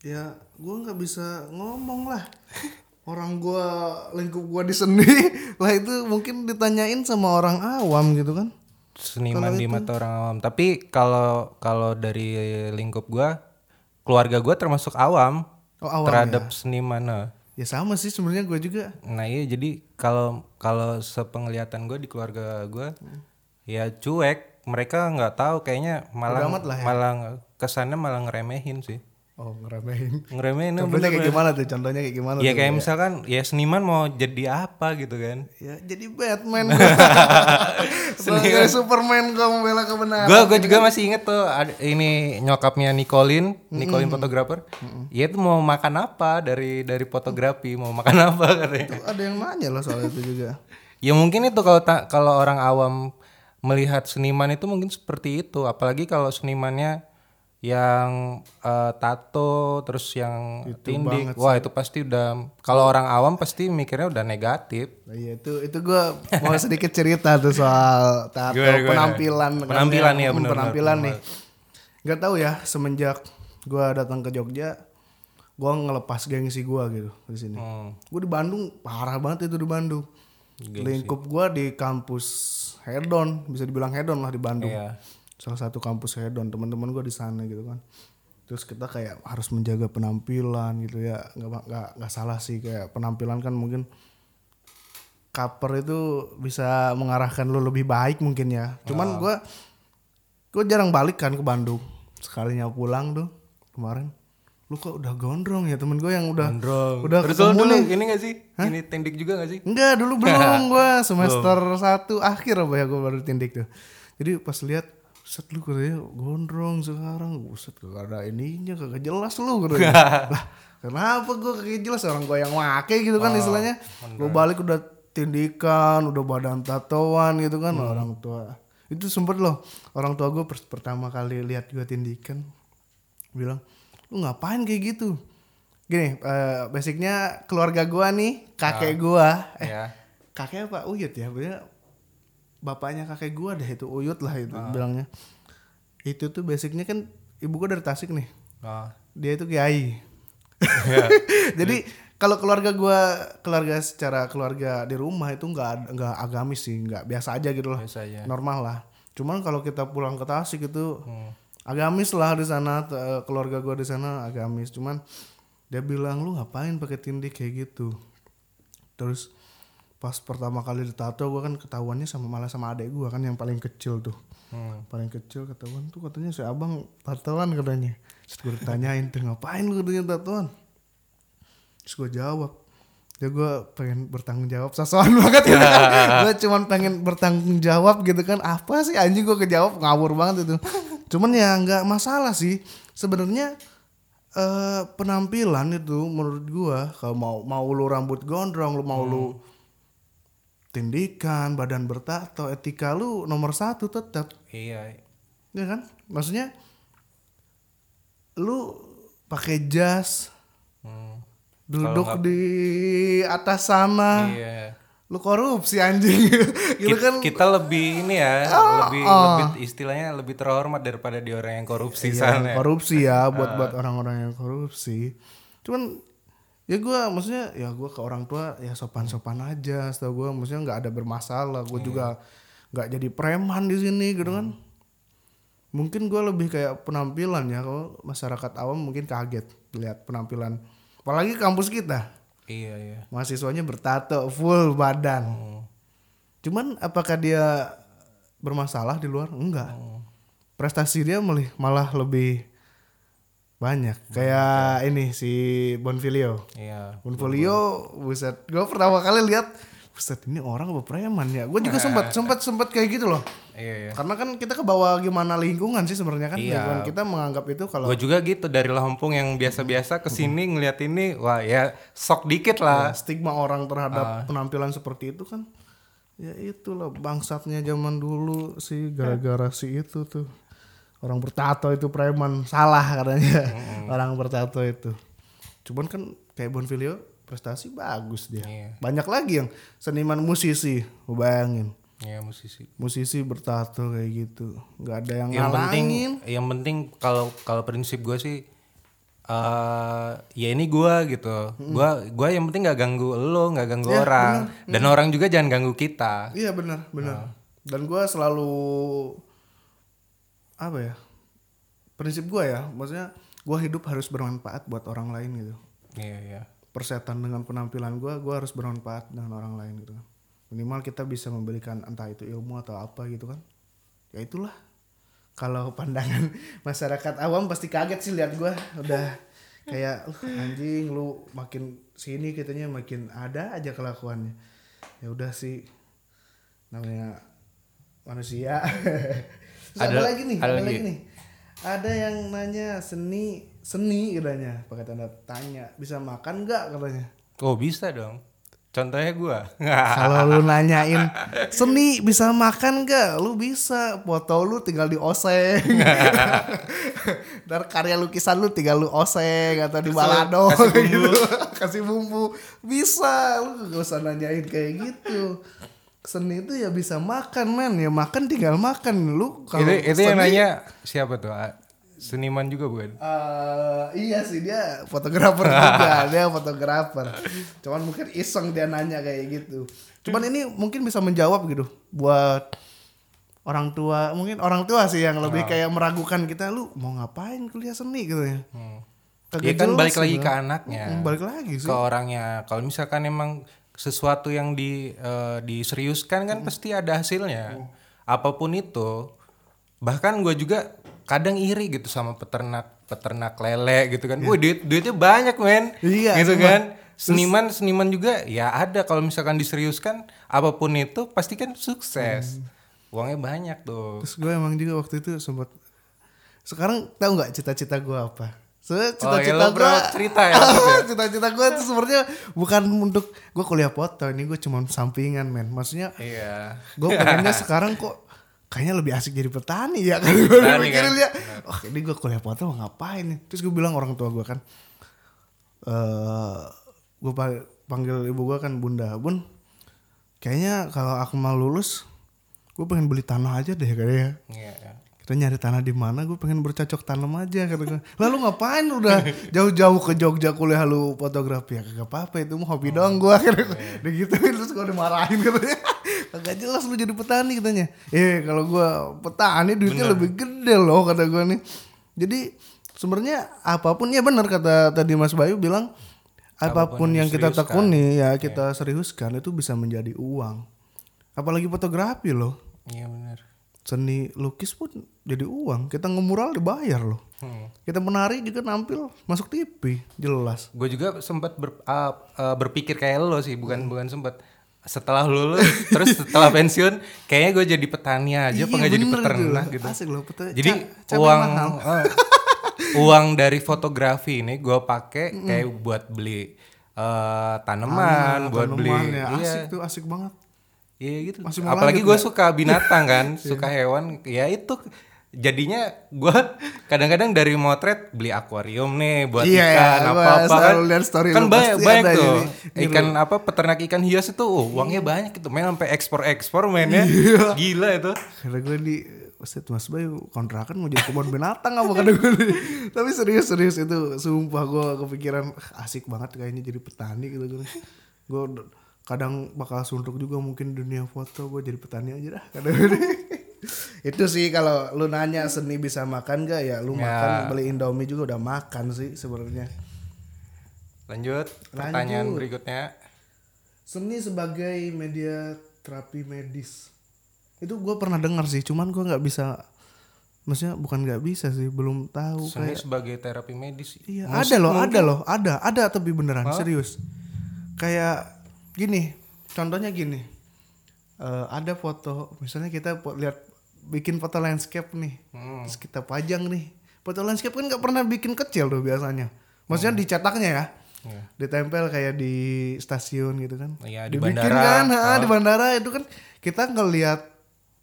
ya gue nggak bisa ngomong lah. Orang gue lingkup gue di seni (laughs) lah itu mungkin ditanyain sama orang awam gitu kan. seniman di mata orang awam tapi kalau kalau dari lingkup gua keluarga gua termasuk awam Oh awam terhadap seniman nah. ya. Ya sama sih sebenarnya gue juga. Nah iya jadi kalau kalau sepenglihatan gue di keluarga gue ya cuek mereka nggak tahu kayaknya malah lah ya. malah kesannya malah ngeremehin sih Oh ngeremehin. Ngeremehin Contohnya kayak gimana tuh? Contohnya kayak gimana? Ya tuh? kayak misalkan ya seniman mau jadi apa gitu kan. Ya jadi Batman. (laughs) Sebagai Superman gua membela kebenaran. Gue gue juga masih inget tuh ada, ini nyokapnya Nicolin, Nicolin fotografer. Ya itu mau makan apa dari dari fotografi, mau makan (laughs) apa katanya. Ada yang nanya loh soal itu juga. Ya mungkin itu kalau kalau orang awam melihat seniman itu mungkin seperti itu, apalagi kalau senimannya yang eh, tato terus yang tindik. Wah, itu pasti udah kalau orang awam pasti mikirnya udah negatif. Nah, iya itu itu gue mau sedikit cerita tuh soal tato Gimana, gimana? penampilan Penampilan ya, Hmm, benar, penampilan nih nggak tahu ya semenjak gue datang ke Jogja gue ngelepas gengsi gue gitu di sini Hmm. gue di Bandung parah banget itu di Bandung lingkup gue di kampus hedon bisa dibilang hedon lah di Bandung Iya. Salah satu kampus hedon teman-teman gue di sana gitu kan terus kita kayak harus menjaga penampilan gitu ya nggak nggak nggak salah sih kayak penampilan kan mungkin cover itu bisa mengarahkan lo lebih baik mungkin ya cuman gue gue jarang balik kan ke Bandung sekalinya pulang tuh kemarin lu kok udah gondrong ya temen gue yang udah Gondrong. udah Terus ketemu lu dulu nih. ini gak sih? Ini tindik juga gak sih? Enggak, dulu belum gua (laughs) semester satu akhir apa ya gua baru tindik tuh. Jadi pas lihat set lu katanya gondrong sekarang, buset kagak ada ininya kagak jelas lu (laughs) katanya. lah, kenapa gua kagak jelas orang gua yang make gitu kan istilahnya. Gua balik udah tindikan, udah badan tatoan gitu kan orang tua. Itu sempet loh orang tua pers- pertama kali lihat gua tindikan bilang, "Lu ngapain kayak gitu?" Gini, eh, basicnya keluarga gua nih, kakek gua, eh Ya. kakek apa Uyut ya, Bener, bapaknya kakek gua deh itu Uyut lah itu bilangnya. Itu tuh basicnya kan ibu gua dari Tasik nih, Oh. dia itu kiai. Ya. (laughs) Jadi kalau keluarga gua keluarga secara keluarga di rumah itu nggak nggak agamis sih, nggak biasa aja gitu lah, Biasa aja. normal lah. Cuman kalau kita pulang ke Tasik itu Hmm. agamis lah di sana, eh, keluarga gua di sana agamis. Cuman dia bilang lu ngapain pakai tindik kayak gitu. Terus pas pertama kali ditato gua kan ketahuannya sama malah sama adek gua kan yang paling kecil tuh. Hmm. paling kecil ketahuan tuh katanya si abang tatoan katanya. Terus gue ditanyain tuh ngapain lu katanya tatoan? Terus gue jawab. Ya gue pengen bertanggung jawab sosokan (laughs) banget gitu kan gue cuman pengen bertanggung jawab gitu kan. Apa sih anjing gue kejawab? Ngawur banget itu. Cuman ya nggak masalah sih. Sebenarnya eh penampilan itu menurut gue kalau mau mau lu rambut gondrong lu mau lu tindikan badan bertato etika lu nomor satu tetap Iya. ya kan maksudnya lu pakai jas Hmm. duduk di atas sana Iya. lu korupsi anjing (laughs) gitu kan kita lebih ini ya, lebih lebih istilahnya lebih terhormat daripada di orang yang korupsi sana. korupsi ya buat buat orang-orang yang korupsi cuman ya gua maksudnya ya gua ke orang tua ya sopan-sopan aja setahu gua. Maksudnya nggak ada bermasalah. Gua juga nggak jadi preman di sini gitu kan. Mungkin gua lebih kayak penampilan ya. Kalau masyarakat awam mungkin kaget lihat penampilan. Apalagi kampus kita. Iya, iya. mahasiswanya bertato full badan. Hmm. cuman apakah dia bermasalah di luar? Enggak. Prestasi dia malah lebih banyak. Kayak ini si Bonfilio Iya. Bonfilio buset. Gue pertama kali lihat buset ini orang apa preman ya? Gue juga sempat sempat sempat kayak gitu loh. Iya, iya. karena kan kita ke bawah gimana lingkungan sih sebenarnya kan. Iya. lingkungan kita menganggap itu kalau Gue juga gitu dari Lampung yang biasa-biasa ke sini ngeliat ini, wah ya sok dikit lah. stigma orang terhadap penampilan seperti itu kan. Ya itulah bangsatnya zaman dulu sih gara-gara si itu tuh orang bertato itu preman. Salah katanya. Orang bertato itu. Cuman kan kayak Bonfilio prestasi bagus dia. Iya. banyak lagi yang seniman musisi lu bayangin. Iya musisi. musisi bertato kayak gitu. Nggak ada yang, Yang penting, yang penting kalau kalau prinsip gue sih, eh ya ini gue gitu. Gua gua yang penting nggak ganggu lo, nggak ganggu orang, dan orang juga jangan ganggu kita. iya benar benar. Ah. dan gua selalu apa ya prinsip gua ya maksudnya gua hidup harus bermanfaat buat orang lain gitu. Iya iya. persetan dengan penampilan gua gua harus bermanfaat dengan orang lain gitu kan. Minimal kita bisa memberikan entah itu ilmu atau apa gitu kan. Ya itulah. Kalau (laughs) pandangan masyarakat awam pasti kaget sih lihat gua. Udah kayak "Uh, anjing lu makin sini kitanya makin ada aja kelakuannya. Ya udah sih. Namanya manusia (laughs) Terus ada, Ada- lagi nih ada ada, lagi. lagi nih ada yang nanya seni seni katanya pakai tanda tanya bisa makan nggak katanya Oh bisa dong. Contohnya gua. (laughs) kalau lu nanyain seni bisa makan gak? Lu bisa foto lu tinggal di oseng. (laughs) Ntar karya lukisan lu tinggal lu oseng atau di balado kasih bumbu. gitu. Kasih bumbu. Bisa, lu gak usah nanyain kayak gitu. Seni itu ya bisa makan men, ya makan tinggal makan lu kalau itu itu yang nanya siapa tuh? Ah, Seniman juga bukan? Eh, iya sih dia fotografer juga, (laughs) dia fotografer. Cuman mungkin iseng dia nanya kayak gitu. Cuman ini mungkin bisa menjawab gitu buat orang tua, mungkin orang tua sih yang lebih kayak meragukan kita, lu mau ngapain kuliah seni gitu ya. Hmm. Kagak Ya kan balik lagi ke anaknya. Hmm, balik lagi sih. ke orangnya. Kalau misalkan emang sesuatu yang di eh, diseriuskan kan pasti ada hasilnya. Apa pun itu. Bahkan gue juga kadang iri gitu sama peternak peternak lele gitu kan. Wih duit duitnya banyak men. Iya, gitu sumpah. kan. Seniman seniman juga ya ada kalau misalkan diseriuskan apa pun itu pasti kan sukses. Uangnya banyak tuh. Terus gue emang juga waktu itu sempat sekarang tahu nggak cita-cita gue apa? Sebenarnya Oh, (laughs) ya cita-cita bro, gue cerita ya maksudnya. cita-cita gue itu sebenarnya bukan untuk gue kuliah foto ini gue cuma sampingan men. Maksudnya Iya. gue pengennya (laughs) sekarang kok kayaknya lebih asik jadi petani ya kan gue Petani, (laughs) mikirin kan? ya oh ini gue kuliah foto mau ngapain nih terus gue bilang orang tua gue kan eh gue panggil ibu gue kan bunda bun kayaknya kalau aku mau lulus gue pengen beli tanah aja deh kayaknya Iya. iya. Kita nyari tanah di mana? Gue pengen bercocok tanam aja kata gue lalu ngapain? Udah jauh-jauh ke Jogja kuliah lu fotografi. Ya kagak apa-apa itu mah hobi doang gue kata gue udah gitu terus gue dimarahin katanya kagak jelas lu jadi petani katanya. Eh kalau gue petani duitnya lebih gede loh kata gue nih. Jadi sebenarnya apa pun ya benar kata tadi Mas Bayu bilang apa pun, yang kita tekuni ya kita seriuskan itu bisa menjadi uang. Apalagi fotografi loh. Iya benar. Seni lukis pun jadi uang. Kita ngemural dibayar loh. Hmm. kita menari juga nampil masuk TV jelas. Gue juga sempat ber- ah, ah, berpikir kayak lo sih, bukan bukan sempat. Setelah lulus, (laughs) terus setelah pensiun, kayaknya gue jadi petani aja, apa nggak jadi peternak gitu. asik loh peta- Jadi ca- uang ah, (laughs) uang dari fotografi ini gue pakai kayak buat beli eh, tanaman, buat beli, Tanaman ya, iya, asik tuh asik banget iya gitu. Masih Apalagi gue suka binatang kan, (laughs) suka hewan, ya itu jadinya gue kadang-kadang dari motret beli akuarium nih buat Iya, ikan gua apa apa kan lihat story kan banyak banyak tuh. ini. Ini ikan apa peternak ikan hias itu oh, uangnya banyak itu main sampai ekspor ekspor ya Iya. gila itu. Kata gue di Ustaz Mas Bayu kontrakan mau jadi kebun binatang apa? Kata gue (laughs) Tapi serius-serius itu Sumpah gue kepikiran "Ah, Asik banget kayaknya jadi petani gitu gue Gue kadang bakal suntuk juga mungkin dunia foto Gue jadi petani aja dah gue (laughs) Itu sih kalau lu nanya seni bisa makan gak ya Lu Ya. makan beli Indomie juga udah makan sih sebenarnya. Lanjut pertanyaan berikutnya. Seni sebagai media terapi medis. Itu gue pernah dengar sih cuman gue nggak bisa maksudnya bukan nggak bisa sih belum tahu seni kayak sebagai terapi medis iya ada loh mungkin. ada loh ada ada tapi beneran serius. Kayak gini contohnya gini. Eh, ada foto misalnya kita lihat bikin foto landscape nih. Hmm. terus kita pajang nih. Foto landscape kan nggak pernah bikin kecil tuh biasanya. Maksudnya dicetaknya ya. Iya. ditempel kayak di stasiun gitu kan. Iya, di dibikin bandara. kan? Ha, Oh. di bandara itu kan kita ngelihat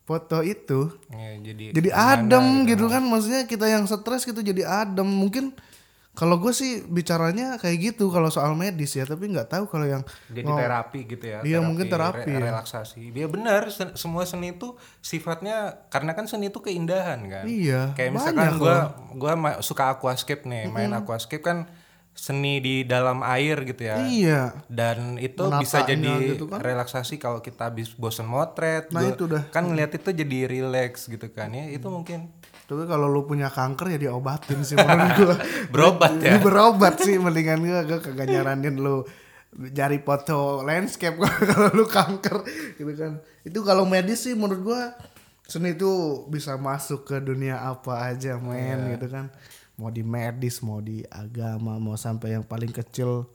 foto itu Ya, jadi jadi adem gitu kan. Maksudnya kita yang stres gitu jadi adem. Mungkin kalau gue sih bicaranya kayak gitu kalau soal medis ya tapi nggak tahu kalau yang jadi terapi gitu ya Iya, mungkin terapi re- ya. relaksasi. Dia benar sen- semua seni itu sifatnya karena kan seni itu keindahan kan. Iya kayak misalkan gua ma- suka aquascape nih main aquascape kan seni di dalam air gitu ya. Iya. Dan itu Menatanya bisa jadi gitu kan. relaksasi kalau kita habis bosen motret Nah, gua- itu dah. kan ngeliat itu jadi relax gitu kan ya. Itu mungkin tapi kalau lu punya kanker ya diobatin sih menurut (laughs) gue berobat ya? Berobat sih mendingan gue gue kagak nyaranin lu cari foto landscape (laughs) kalau lu kanker gitu kan. Itu kalau medis sih menurut gua seni itu bisa masuk ke dunia apa aja men Iya. gitu kan. Mau di medis mau di agama mau sampai yang paling kecil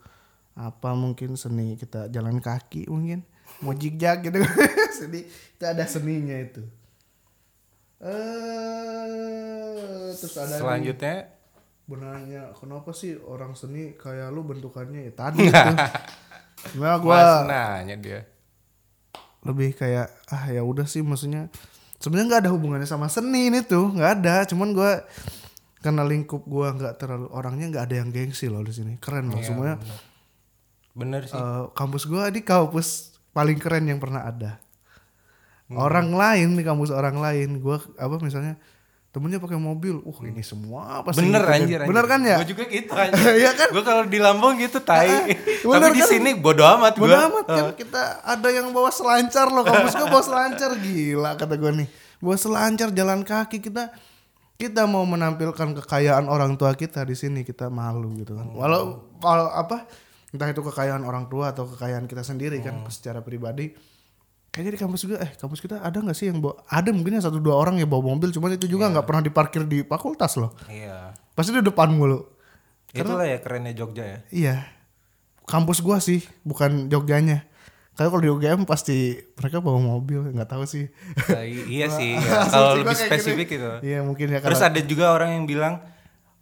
apa mungkin seni kita jalan kaki mungkin mau jigjag gitu (laughs) seni itu ada seninya itu eh terus ada Selanjutnya? Benarnya kenapa sih orang seni kayak lu bentukannya ya tadi (laughs) itu Sebenarnya gua Mas nanya dia. lebih kayak ah ya udah sih maksudnya. Sebenarnya nggak ada hubungannya sama seni ini tuh nggak ada. Cuman gua karena lingkup gua nggak terlalu orangnya nggak ada yang gengsi loh di sini. Keren loh semuanya. Bener sih. eh, kampus gua di kampus paling keren yang pernah ada orang lain di kampus orang lain. Gua apa misalnya temennya pakai mobil. Uh ini semua pasti bener gitu kan. anjir, bener kan ya? Gue juga gitu anjir. (laughs) Iya kan? Gue kalau di Lampung gitu tai. (laughs) (laughs) Tapi di kan? sini bodo amat gue. Bodo amat kan? Kita ada yang bawa selancar loh kampus gua bawa selancar. Gila kata gua nih. Bawa selancar jalan kaki. Kita kita mau menampilkan kekayaan orang tua kita di sini. Kita malu gitu kan. Walau kalau apa entah itu kekayaan orang tua atau kekayaan kita sendiri kan secara pribadi kayaknya di kampus juga eh kampus kita ada nggak sih yang bawa ada mungkin satu dua orang yang bawa mobil cuman itu juga nggak pernah diparkir di fakultas loh Iya. pasti di depan mulu Itulah ya kerennya Jogja ya. Iya. Kampus gua sih, bukan Jogjanya. Karena kalau di UGM pasti mereka bawa mobil, nggak tahu sih. Tai, (laughs) iya sih. ya. Kalau lebih kayak spesifik gitu. Iya mungkin ya Terus karena ada juga orang yang bilang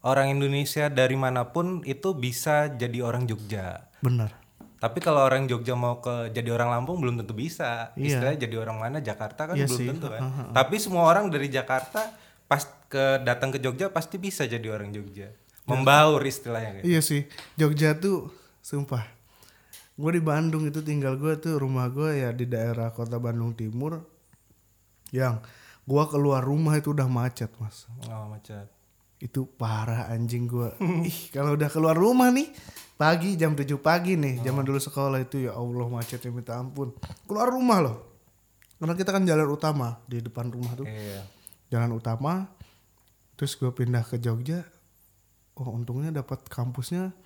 orang Indonesia dari mana pun itu bisa jadi orang Jogja. benar. Tapi kalau orang Jogja mau ke jadi orang Lampung belum tentu bisa. Iya. Istilahnya jadi orang mana Jakarta kan Iya belum sih. tentu kan. Tapi semua orang dari Jakarta pas ke datang ke Jogja pasti bisa jadi orang Jogja. Membaur istilahnya kayak. Iya sih, Jogja tuh sumpah. Gue di Bandung itu tinggal gue tuh rumah gue ya di daerah kota Bandung Timur. Yang gua keluar rumah itu udah macet mas. Oh, macet. Itu parah anjing gua. (laughs) Ih kalau udah keluar rumah nih pagi jam 7 pagi nih zaman dulu sekolah itu ya Allah macetnya minta ampun. Keluar rumah loh. Karena kita kan jalan utama di depan rumah tuh. Iya. Jalan utama. Terus gue pindah ke Jogja. Oh untungnya dapat kampusnya.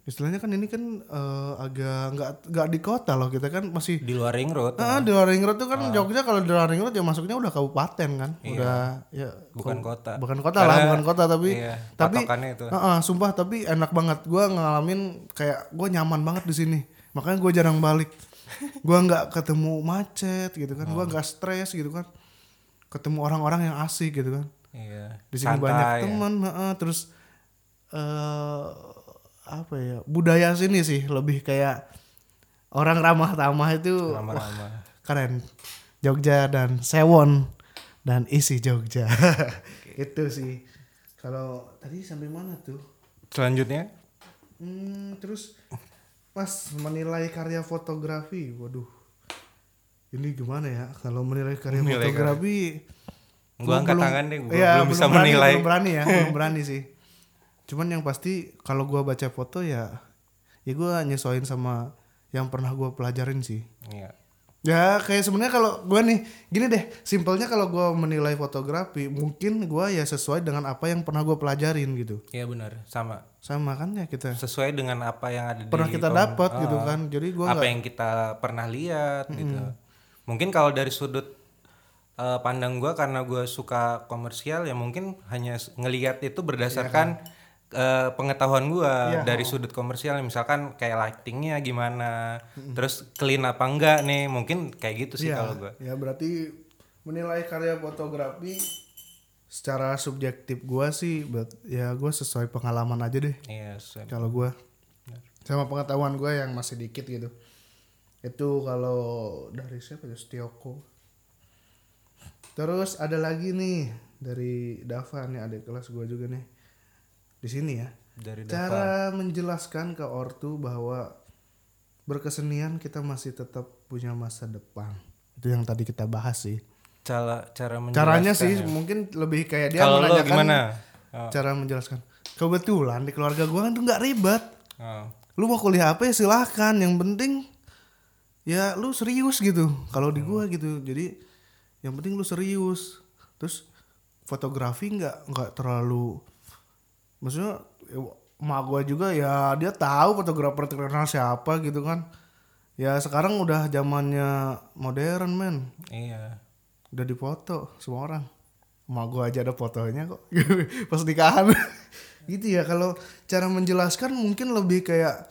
Istilahnya kan ini kan eh, agak nggak nggak di kota loh kita kan masih Di luar ring road. Ah, di luar ring road tuh kan Jogja kalau di luar ring road ya masuknya udah kabupaten kan. Udah ya Bukan kota. bukan kota lah, Karena- bukan kota tapi Iya, tapi itu. Heeh, sumpah tapi enak banget. Gua ngalamin kayak gua nyaman banget di sini. Makanya gue jarang balik. (laughs) Gua nggak ketemu macet gitu kan. Gua nggak stres gitu kan. Ketemu orang-orang yang asik gitu kan. Iya. Di sini banyak ya. teman, heeh, terus eh apa ya? Budaya sini sih lebih kayak orang ramah tamah itu wah, Ramah-ramah. keren. Jogja dan Sewon dan isi Jogja. (laughs) itu sih. Kalau tadi sampai mana tuh? Selanjutnya Hmm, terus Mas menilai karya fotografi, waduh. Ini gimana ya? Kalau menilai karya Menilai fotografi, Gua angkat tangan deh, gua Iya, belum bisa berani, menilai. Belum berani ya, belum berani sih. (laughs) Cuman yang pasti kalau gua baca foto ya, ya gua nyesuaiin sama yang pernah gua pelajarin sih. Iya. Ya kayak sebenarnya kalau gua nih gini deh, simpelnya kalau gua menilai fotografi mungkin gua ya sesuai dengan apa yang pernah gua pelajarin gitu. Iya benar, sama. Sama kan ya kita Sesuai dengan apa yang ada pernah di kita dapat gitu Ah. kan. Jadi gua apa nggak yang kita pernah lihat gitu. Mungkin kalau dari sudut eh, pandang gua karena gua suka komersial ya mungkin hanya ngelihat itu berdasarkan eh, pengetahuan gua Iya. dari sudut komersial misalkan kayak lightingnya gimana, terus clean apa enggak nih, mungkin kayak gitu sih ya, kalau gua. ya berarti menilai karya fotografi secara subjektif gua sih bet- ya gua sesuai pengalaman aja deh. Iya, sesuai. kalau gua sama pengetahuan gua yang masih dikit gitu itu kalau dari siapa ya Stioko terus ada lagi nih dari Dava nih adik kelas gua juga nih di sini ya. Dari Dava. cara menjelaskan ke ortu bahwa berkesenian kita masih tetap punya masa depan. Itu yang tadi kita bahas sih. Cara cara caranya sih ya. mungkin lebih kayak dia Kalau menanyakan gimana? Oh, cara menjelaskan. Kebetulan di keluarga gua kan tuh nggak ribet. Oh. lu mau kuliah apa ya silahkan yang penting ya lu serius gitu. Kalau di gua gitu jadi yang penting lu serius. Terus fotografi nggak nggak terlalu maksudnya ya, emak gua juga ya dia tahu fotografer terkenal siapa gitu kan. Ya sekarang udah zamannya modern men. Iya. udah dipoto semua orang. Mau gue aja ada fotonya kok. (laughs) Pas nikahan. (laughs) Gitu ya kalau cara menjelaskan mungkin lebih kayak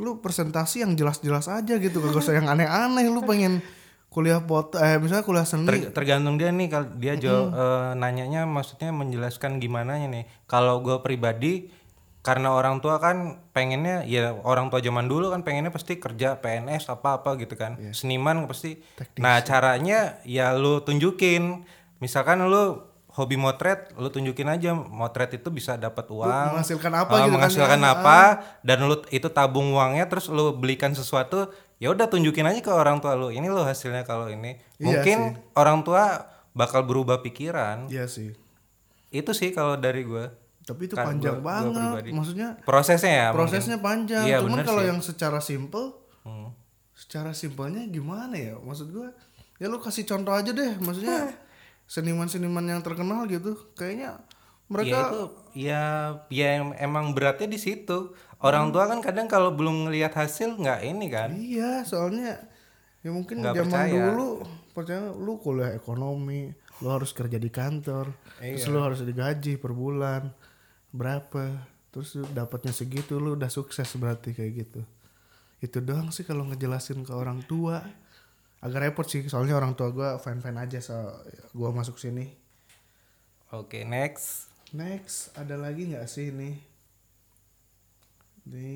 lu presentasi yang jelas-jelas aja gitu gak usah yang aneh-aneh lu pengen kuliah foto eh misalnya kuliah seni. Ter- tergantung dia nih kalau dia jawab eh, nanyanya maksudnya menjelaskan gimana nih kalau gue pribadi karena orang tua kan pengennya ya orang tua zaman dulu kan pengennya pasti kerja PNS apa apa gitu kan. Seniman pasti. Nah caranya ya lu tunjukin. Misalkan lu hobi motret lu tunjukin aja motret itu bisa dapat uang menghasilkan apa eh, gitu kan menghasilkan ya. apa dan lu itu tabung uangnya terus lu belikan sesuatu ya udah tunjukin aja ke orang tua lu. Ini lo hasilnya kalau ini. Iya mungkin orang tua bakal berubah pikiran. Iya sih. Itu sih kalau dari gue tapi itu Kan panjang gua- gua banget. pribadi. maksudnya prosesnya ya prosesnya panjang. Iya, cuman kalau yang secara simple Hmm. secara simpelnya gimana ya? Maksud gua ya lu kasih contoh aja deh. Maksudnya seniman-seniman yang terkenal gitu kayaknya ya mereka itu ya ya em- emang beratnya di situ orang tua kan kadang kalau belum ngelihat hasil nggak ini kan? Iya soalnya ya mungkin Nggak zaman percaya. dulu percaya lu kuliah ekonomi lu harus kerja di kantor terus Iya. lu harus digaji per bulan berapa terus dapatnya segitu lu udah sukses berarti kayak gitu. Itu doang sih kalau ngejelasin ke orang tua. Agak repot sih soalnya orang tua gua fan fan aja so gua masuk sini. Oke next. Next ada lagi nggak sih ini di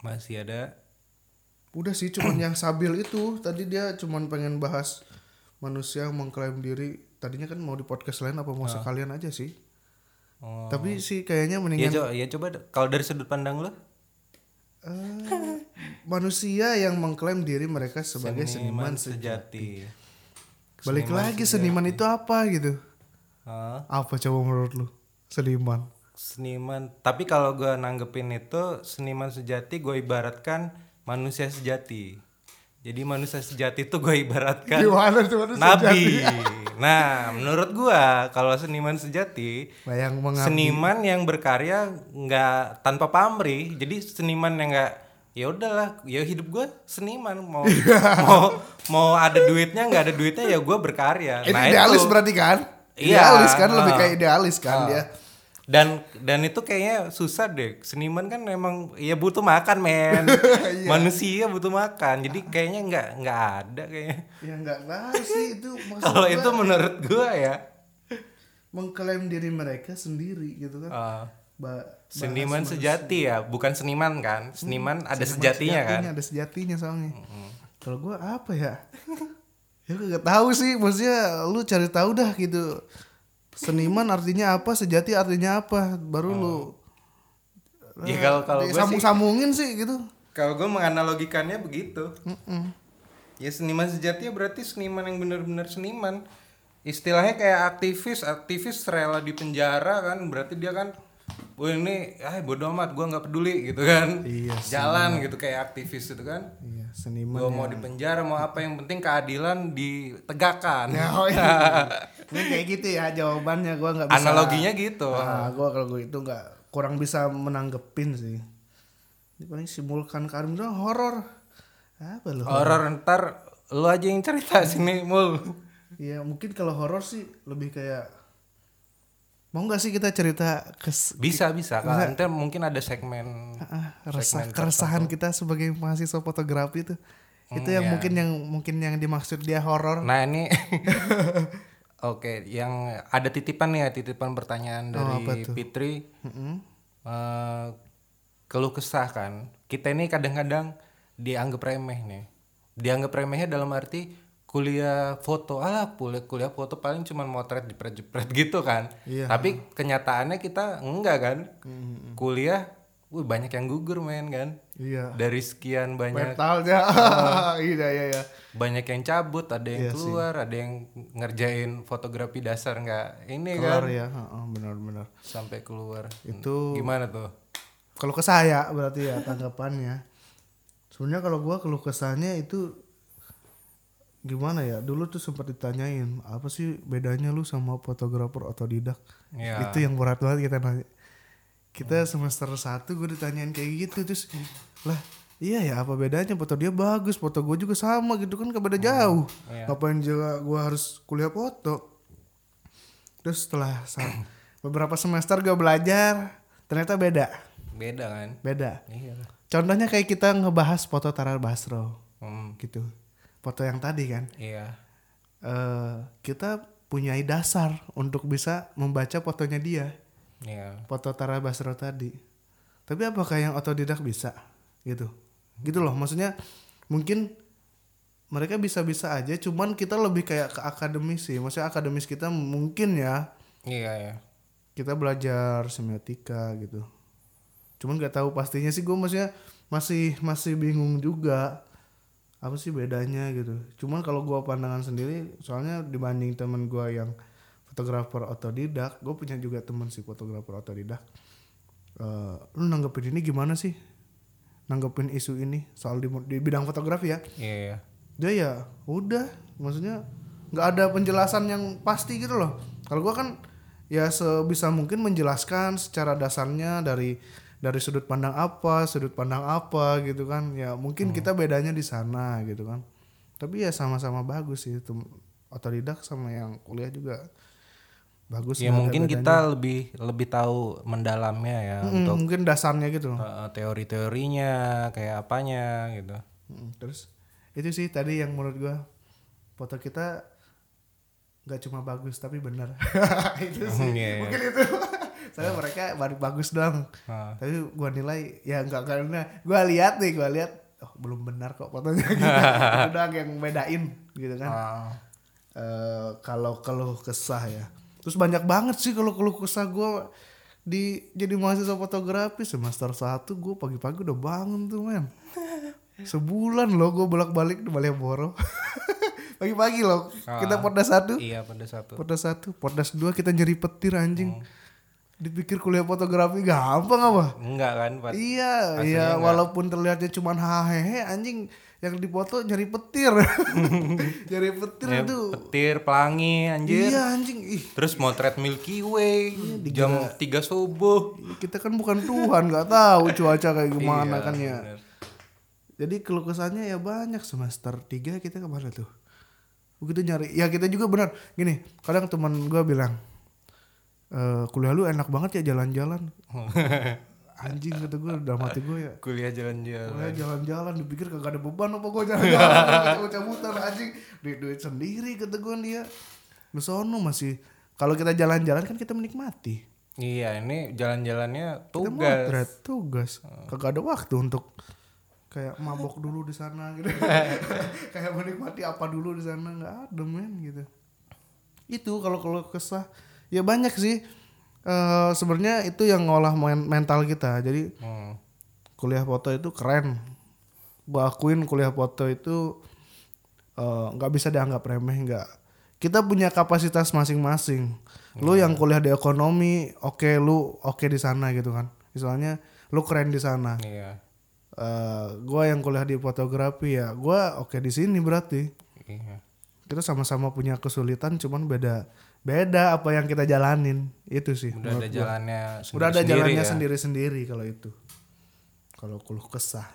masih ada Udah sih cuman yang Sabil itu tadi dia cuman pengen bahas manusia yang mengklaim diri. Tadinya kan mau di podcast lain apa mau sekalian aja sih. oh. Tapi sih kayaknya ya mendingan coba ya coba kalau dari sudut pandang lo eh, manusia yang mengklaim diri mereka sebagai seniman. sejati Balik lagi seniman itu apa gitu? Hah? Apa coba menurut lu? Seniman. seniman. Tapi kalau gue nanggepin itu seniman sejati gue ibaratkan manusia sejati. Jadi manusia sejati itu gue ibaratkan Gimana tuh manusia nabi. (laughs) nah menurut gue kalau seniman sejati Bayang seniman yang berkarya nggak tanpa pamrih. Jadi seniman yang nggak ya udahlah ya hidup gue seniman. Mau (laughs) mau mau ada duitnya nggak ada duitnya ya gue berkarya. Nah idealis itu. berarti kan? Iya. Idealis kan lebih Ah. kayak idealis kan Ah. dia. dan dan itu kayaknya susah deh seniman kan memang ya butuh makan men (laughs) Iya. manusia butuh makan jadi kayaknya nggak nggak ada kayaknya Ya nggak tahu sih itu (laughs) kalau itu menurut gua ya mengklaim diri mereka sendiri gitu kan. uh, Ba- seniman sejati ya bukan seniman kan seniman ada Seniman sejatinya kan Ada sejatinya soalnya. Kalau gua apa ya? (laughs) ya gak tahu sih, maksudnya lu cari tahu dah gitu. Seniman artinya apa, sejati artinya apa, baru lu ya kalau kalau gua sih sambung-sambungin sih gitu. kalau gua menganalogikannya begitu Mm-mm. ya seniman sejati ya berarti seniman yang benar-benar seniman istilahnya kayak aktivis aktivis rela di penjara kan berarti dia kan Wah ini, ah bodo amat, gua nggak peduli gitu kan. Iya Jalan gitu kayak aktivis itu kan. Iya, seniman. Gua mau di penjara, mau apa yang penting keadilan ditegakkan. Ya, (laughs) oh iya. (laughs) Ini kayak gitu ya jawabannya gua nggak bisa. Analoginya gitu. Nah, gua kalau gua itu nggak kurang bisa menanggepin sih. Ini paling simulkan karim doang horor. Apa lu? Horor ntar lu aja yang cerita sini mul. Ya mungkin kalau horor sih lebih kayak mau nggak sih kita cerita kes Bisa bisa kan. Ntar mungkin ada segmen ah, resah Segmen keresahan kita sebagai mahasiswa fotografi itu itu yang iya. mungkin yang mungkin yang dimaksud dia horor Nah ini (laughs) Oke, yang ada titipan nih ya, titipan pertanyaan Oh, dari tuh? Fitri. Mm-mm. Eh, keluh kesah kan. Kita ini kadang-kadang dianggap remeh nih. Dianggap remehnya dalam arti kuliah foto. Alah, kuliah kuliah foto paling cuma motret jepret-jepret gitu kan. Iya. Tapi kenyataannya kita enggak kan. Kuliah wih banyak yang gugur men kan. iya Dari sekian banyak mentalnya (laughs) iya iya iya banyak yang cabut, ada yang Iya sih. keluar, ada yang ngerjain fotografi dasar nggak ini kelar kan ya benar-benar sampai keluar. Itu- gimana tuh? kalau ke saya berarti ya tanggapannya sebenarnya kalau gua keluh kesahnya itu gimana ya? Dulu tuh sempat ditanyain apa sih bedanya lu sama fotografer otodidak? Ya. itu yang berat banget kita nanya. Kita semester 1 gue ditanyain kayak gitu terus lah iya ya apa bedanya? Foto dia bagus foto gue juga sama gitu kan gak beda jauh. iya. ngapain juga gue harus kuliah foto? Terus setelah (clears throat) beberapa semester gue belajar ternyata beda. Beda kan? Beda. Iya. Contohnya kayak kita ngebahas foto Tara Basro. Hmm, gitu foto yang tadi kan? Iya. Eh kita punya dasar untuk bisa membaca fotonya dia. Iya. Foto Tara Basro tadi. Tapi apakah yang otodidak bisa? Gitu. Gitu loh maksudnya mungkin mereka bisa-bisa aja cuman kita lebih kayak ke akademis sih. Maksudnya akademis kita mungkin ya. Iya ya kita belajar semiotika gitu. Cuman nggak tahu pastinya sih gue maksudnya masih masih bingung juga apa sih bedanya gitu. Cuman kalau gue pandangan sendiri soalnya dibanding temen gue yang fotografer otodidak gue punya juga temen sih fotografer otodidak Eh, lu nanggepin ini gimana sih? Nanggepin isu ini soal di, di bidang fotografi ya? Iya iya. Dia ya udah. Maksudnya nggak ada penjelasan yang pasti gitu loh. Kalau gua kan ya sebisa mungkin menjelaskan secara dasarnya dari dari sudut pandang apa sudut pandang apa gitu kan. Ya mungkin kita bedanya di sana gitu kan. Tapi ya sama-sama bagus sih itu otodidak sama yang kuliah juga bagus ya mungkin bedanya. kita lebih lebih tahu mendalamnya ya Mm, untuk mungkin dasarnya gitu uh, teori-teorinya kayak apanya gitu. Mm, terus itu sih tadi yang menurut gua foto kita nggak cuma bagus tapi benar. (laughs) Itu sih Iya, iya. mungkin itu saya mereka baru bagus dong Ah. tapi gua nilai ya nggak karena gua lihat nih gua lihat oh belum benar kok fotonya gitu. (laughs) Itu doang yang bedain gitu kan. Ah. Eh, kalau keluh kesah ya. Terus banyak banget sih kalau keluh kesah gua di jadi mahasiswa fotografi. Semester 1 gue pagi-pagi udah bangun tuh men. (laughs) Sebulan loh gue bolak-balik di Malioboro (laughs) pagi-pagi loh. Kita pordas satu. Iya pada satu. Pordas satu pordas dua kita nyeri petir anjing dipikir kuliah fotografi gampang apa? Enggak kan Pak? iya iya walaupun terlihatnya cuma hahehe anjing yang dipoto (laughs) nyari petir. Nyari petir Ya, itu petir pelangi anjir. Iya anjing ih. Terus motret Milky Way Iya, jam 3 subuh. Kita kan bukan Tuhan nggak tahu cuaca kayak gimana Iya, kan ya. bener. jadi keluh kesahnya ya banyak semester 3 kita ke mana tuh? Begitu nyari ya kita juga benar. Gini kadang teman gue bilang e, kuliah lu enak banget ya jalan-jalan. (laughs) Anjing kata gue dalam hati gue ya. Kuliah jalan-jalan. Kuliah jalan-jalan dipikir kagak ada beban apa gue jalan-jalan. (laughs) Cabut-cabutan anjing. Duit duit sendiri kata gue dia. Besono masih. Kalau kita jalan-jalan kan kita menikmati. Iya ini jalan-jalannya kita tugas. motret tugas. Kagak ada waktu untuk kayak mabok dulu di sana gitu. (laughs) Kayak menikmati apa dulu di sana nggak ada men gitu. Itu kalau kalau kesah ya banyak sih. Eh sebenarnya itu yang ngolah men- mental kita. Jadi Hmm. kuliah foto itu keren. Gua akuin kuliah foto itu eh, nggak bisa dianggap remeh nggak. Kita punya kapasitas masing-masing. Lu yang kuliah di ekonomi oke lu oke di sana gitu kan. Misalnya lu keren di sana. Iya. Eh gua yang kuliah di fotografi ya gua oke di sini berarti. Iya kita sama-sama punya kesulitan cuman beda beda apa yang kita jalanin. Itu sih udah ada jalannya udah ada sendiri-sendiri jalannya ya. sendiri-sendiri kalau itu. Kalau keluh kesah.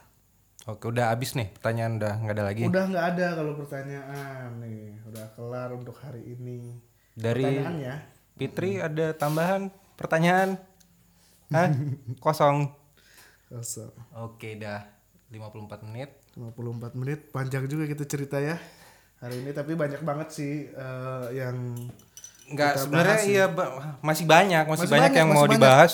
Oke udah habis nih pertanyaan udah nggak ada lagi? Udah nggak ada kalau pertanyaan nih, udah kelar untuk hari ini. dari ya. Fitri ada tambahan pertanyaan? Hah? (laughs) kosong. Kosong. oke dah. 54 menit. 54 menit, panjang juga kita cerita ya hari ini. Tapi banyak banget sih eh, yang Enggak Kita sebenarnya iya ba- masih banyak masih, Masih banyak, banyak, yang masih mau banyak. dibahas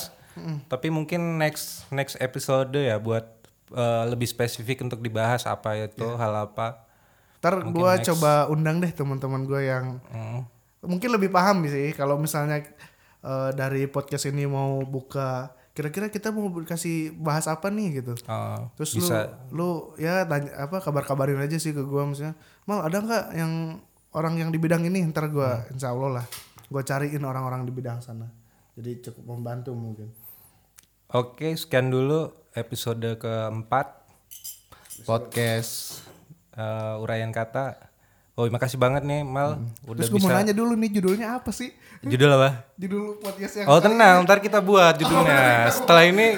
tapi mungkin next next episode ya buat eh, lebih spesifik untuk dibahas apa itu Iya. hal apa ntar gua coba undang deh teman-teman gue yang Hmm. mungkin lebih paham sih kalau misalnya eh, dari podcast ini mau buka kira-kira kita mau kasih bahas apa nih gitu. Oh, Terus bisa lu lu ya tanya apa kabar-kabarin aja sih ke gua misalnya. Mal ada nggak yang orang yang di bidang ini ntar gua Hmm. insya Allah lah gua cariin orang-orang di bidang sana. Jadi cukup membantu mungkin. Oke, sekian dulu episode keempat podcast eh, uraian kata. Oh, makasih banget nih Mal udah Terus gue mau bisa. nanya dulu nih judulnya apa sih? Judul apa? Judul podcast yang Oh, tenang, ntar kita buat judulnya. Setelah ini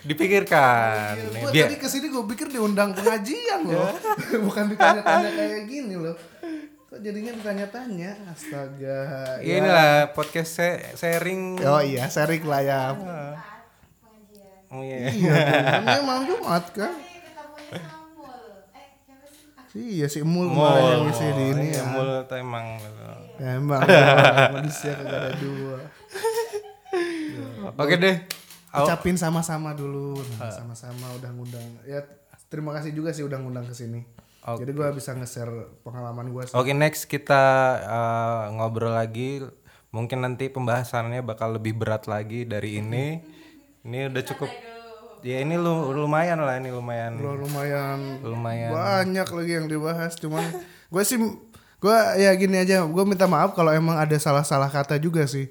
dipikirkan. Nih, Gue biar tadi ke sini gue pikir diundang pengajian loh, (laughs) bukan ditanya-tanya kayak gini loh. Kok jadinya ditanya-tanya? Astaga. ya inilah podcast se- sharing. Oh iya, sharing lah ya. Oh, iya. Iya, tuh. ini emang Jumat kan? Iya si Mul kemarin yang ngisi di ini Iya, ya. mul tuh emang. Emang dong, (laughs) manusia kagak ada dua. Oke deh. Ucapin sama-sama dulu. Sama-sama udah ngundang. Ya terima kasih juga sih udah ngundang ke sini. Jadi gua bisa nge-share pengalaman gua. sih. Oke next kita uh, ngobrol lagi. Mungkin nanti pembahasannya bakal lebih berat lagi dari ini. Ini udah cukup. Ya ini lu, lumayan lah ini lumayan. Lo lumayan Lumayan. banyak lagi yang dibahas. Cuman (laughs) gue sih gue ya gini aja. Gue minta maaf kalau emang ada salah-salah kata juga sih.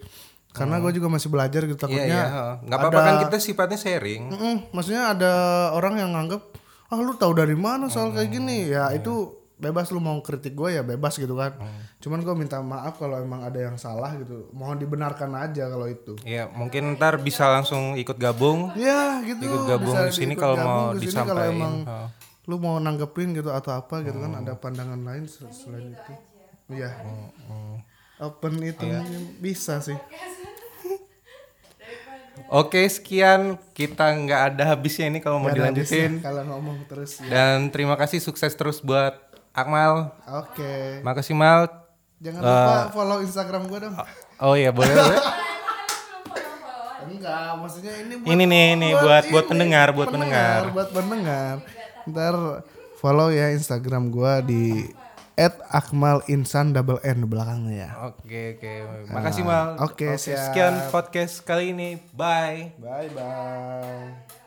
Karena gue juga masih belajar gitu Iya takutnya. iya. heeh. Nggak apa-apa kan kita sifatnya sharing. Mm-mm, maksudnya ada orang yang nganggep ah lu tahu dari mana soal kayak gini ya itu bebas lu mau kritik gue ya bebas gitu kan. Cuman gue minta maaf kalau emang ada yang salah gitu. Mohon dibenarkan aja kalau itu. Ya mungkin ntar bisa langsung ikut gabung. ya gitu. Ikut gabung bisa di sini kalau gabung mau ke sini kalau disampaikan. emang Heeh. lu mau nanggepin gitu atau apa gitu kan ada pandangan lain sel- selain itu. iya. Open itu mungkin bisa sih. Oke sekian. Kita nggak ada habisnya ini kalau mau ada dilanjutin. habisnya kalau ngomong terus ya Dan terima kasih sukses terus buat Akmal. oke Makasih Mal. jangan lupa follow instagram gue dong Oh iya boleh. boleh. Enggak, maksudnya ini buat Ini nih, ini buat buat pendengar, buat pendengar. buat pendengar. Ntar follow ya Instagram gua di @akmalinsan double n belakangnya ya. Oke oke. Makasih Mal. oke, siap. Sekian podcast kali ini. Bye. Bye bye.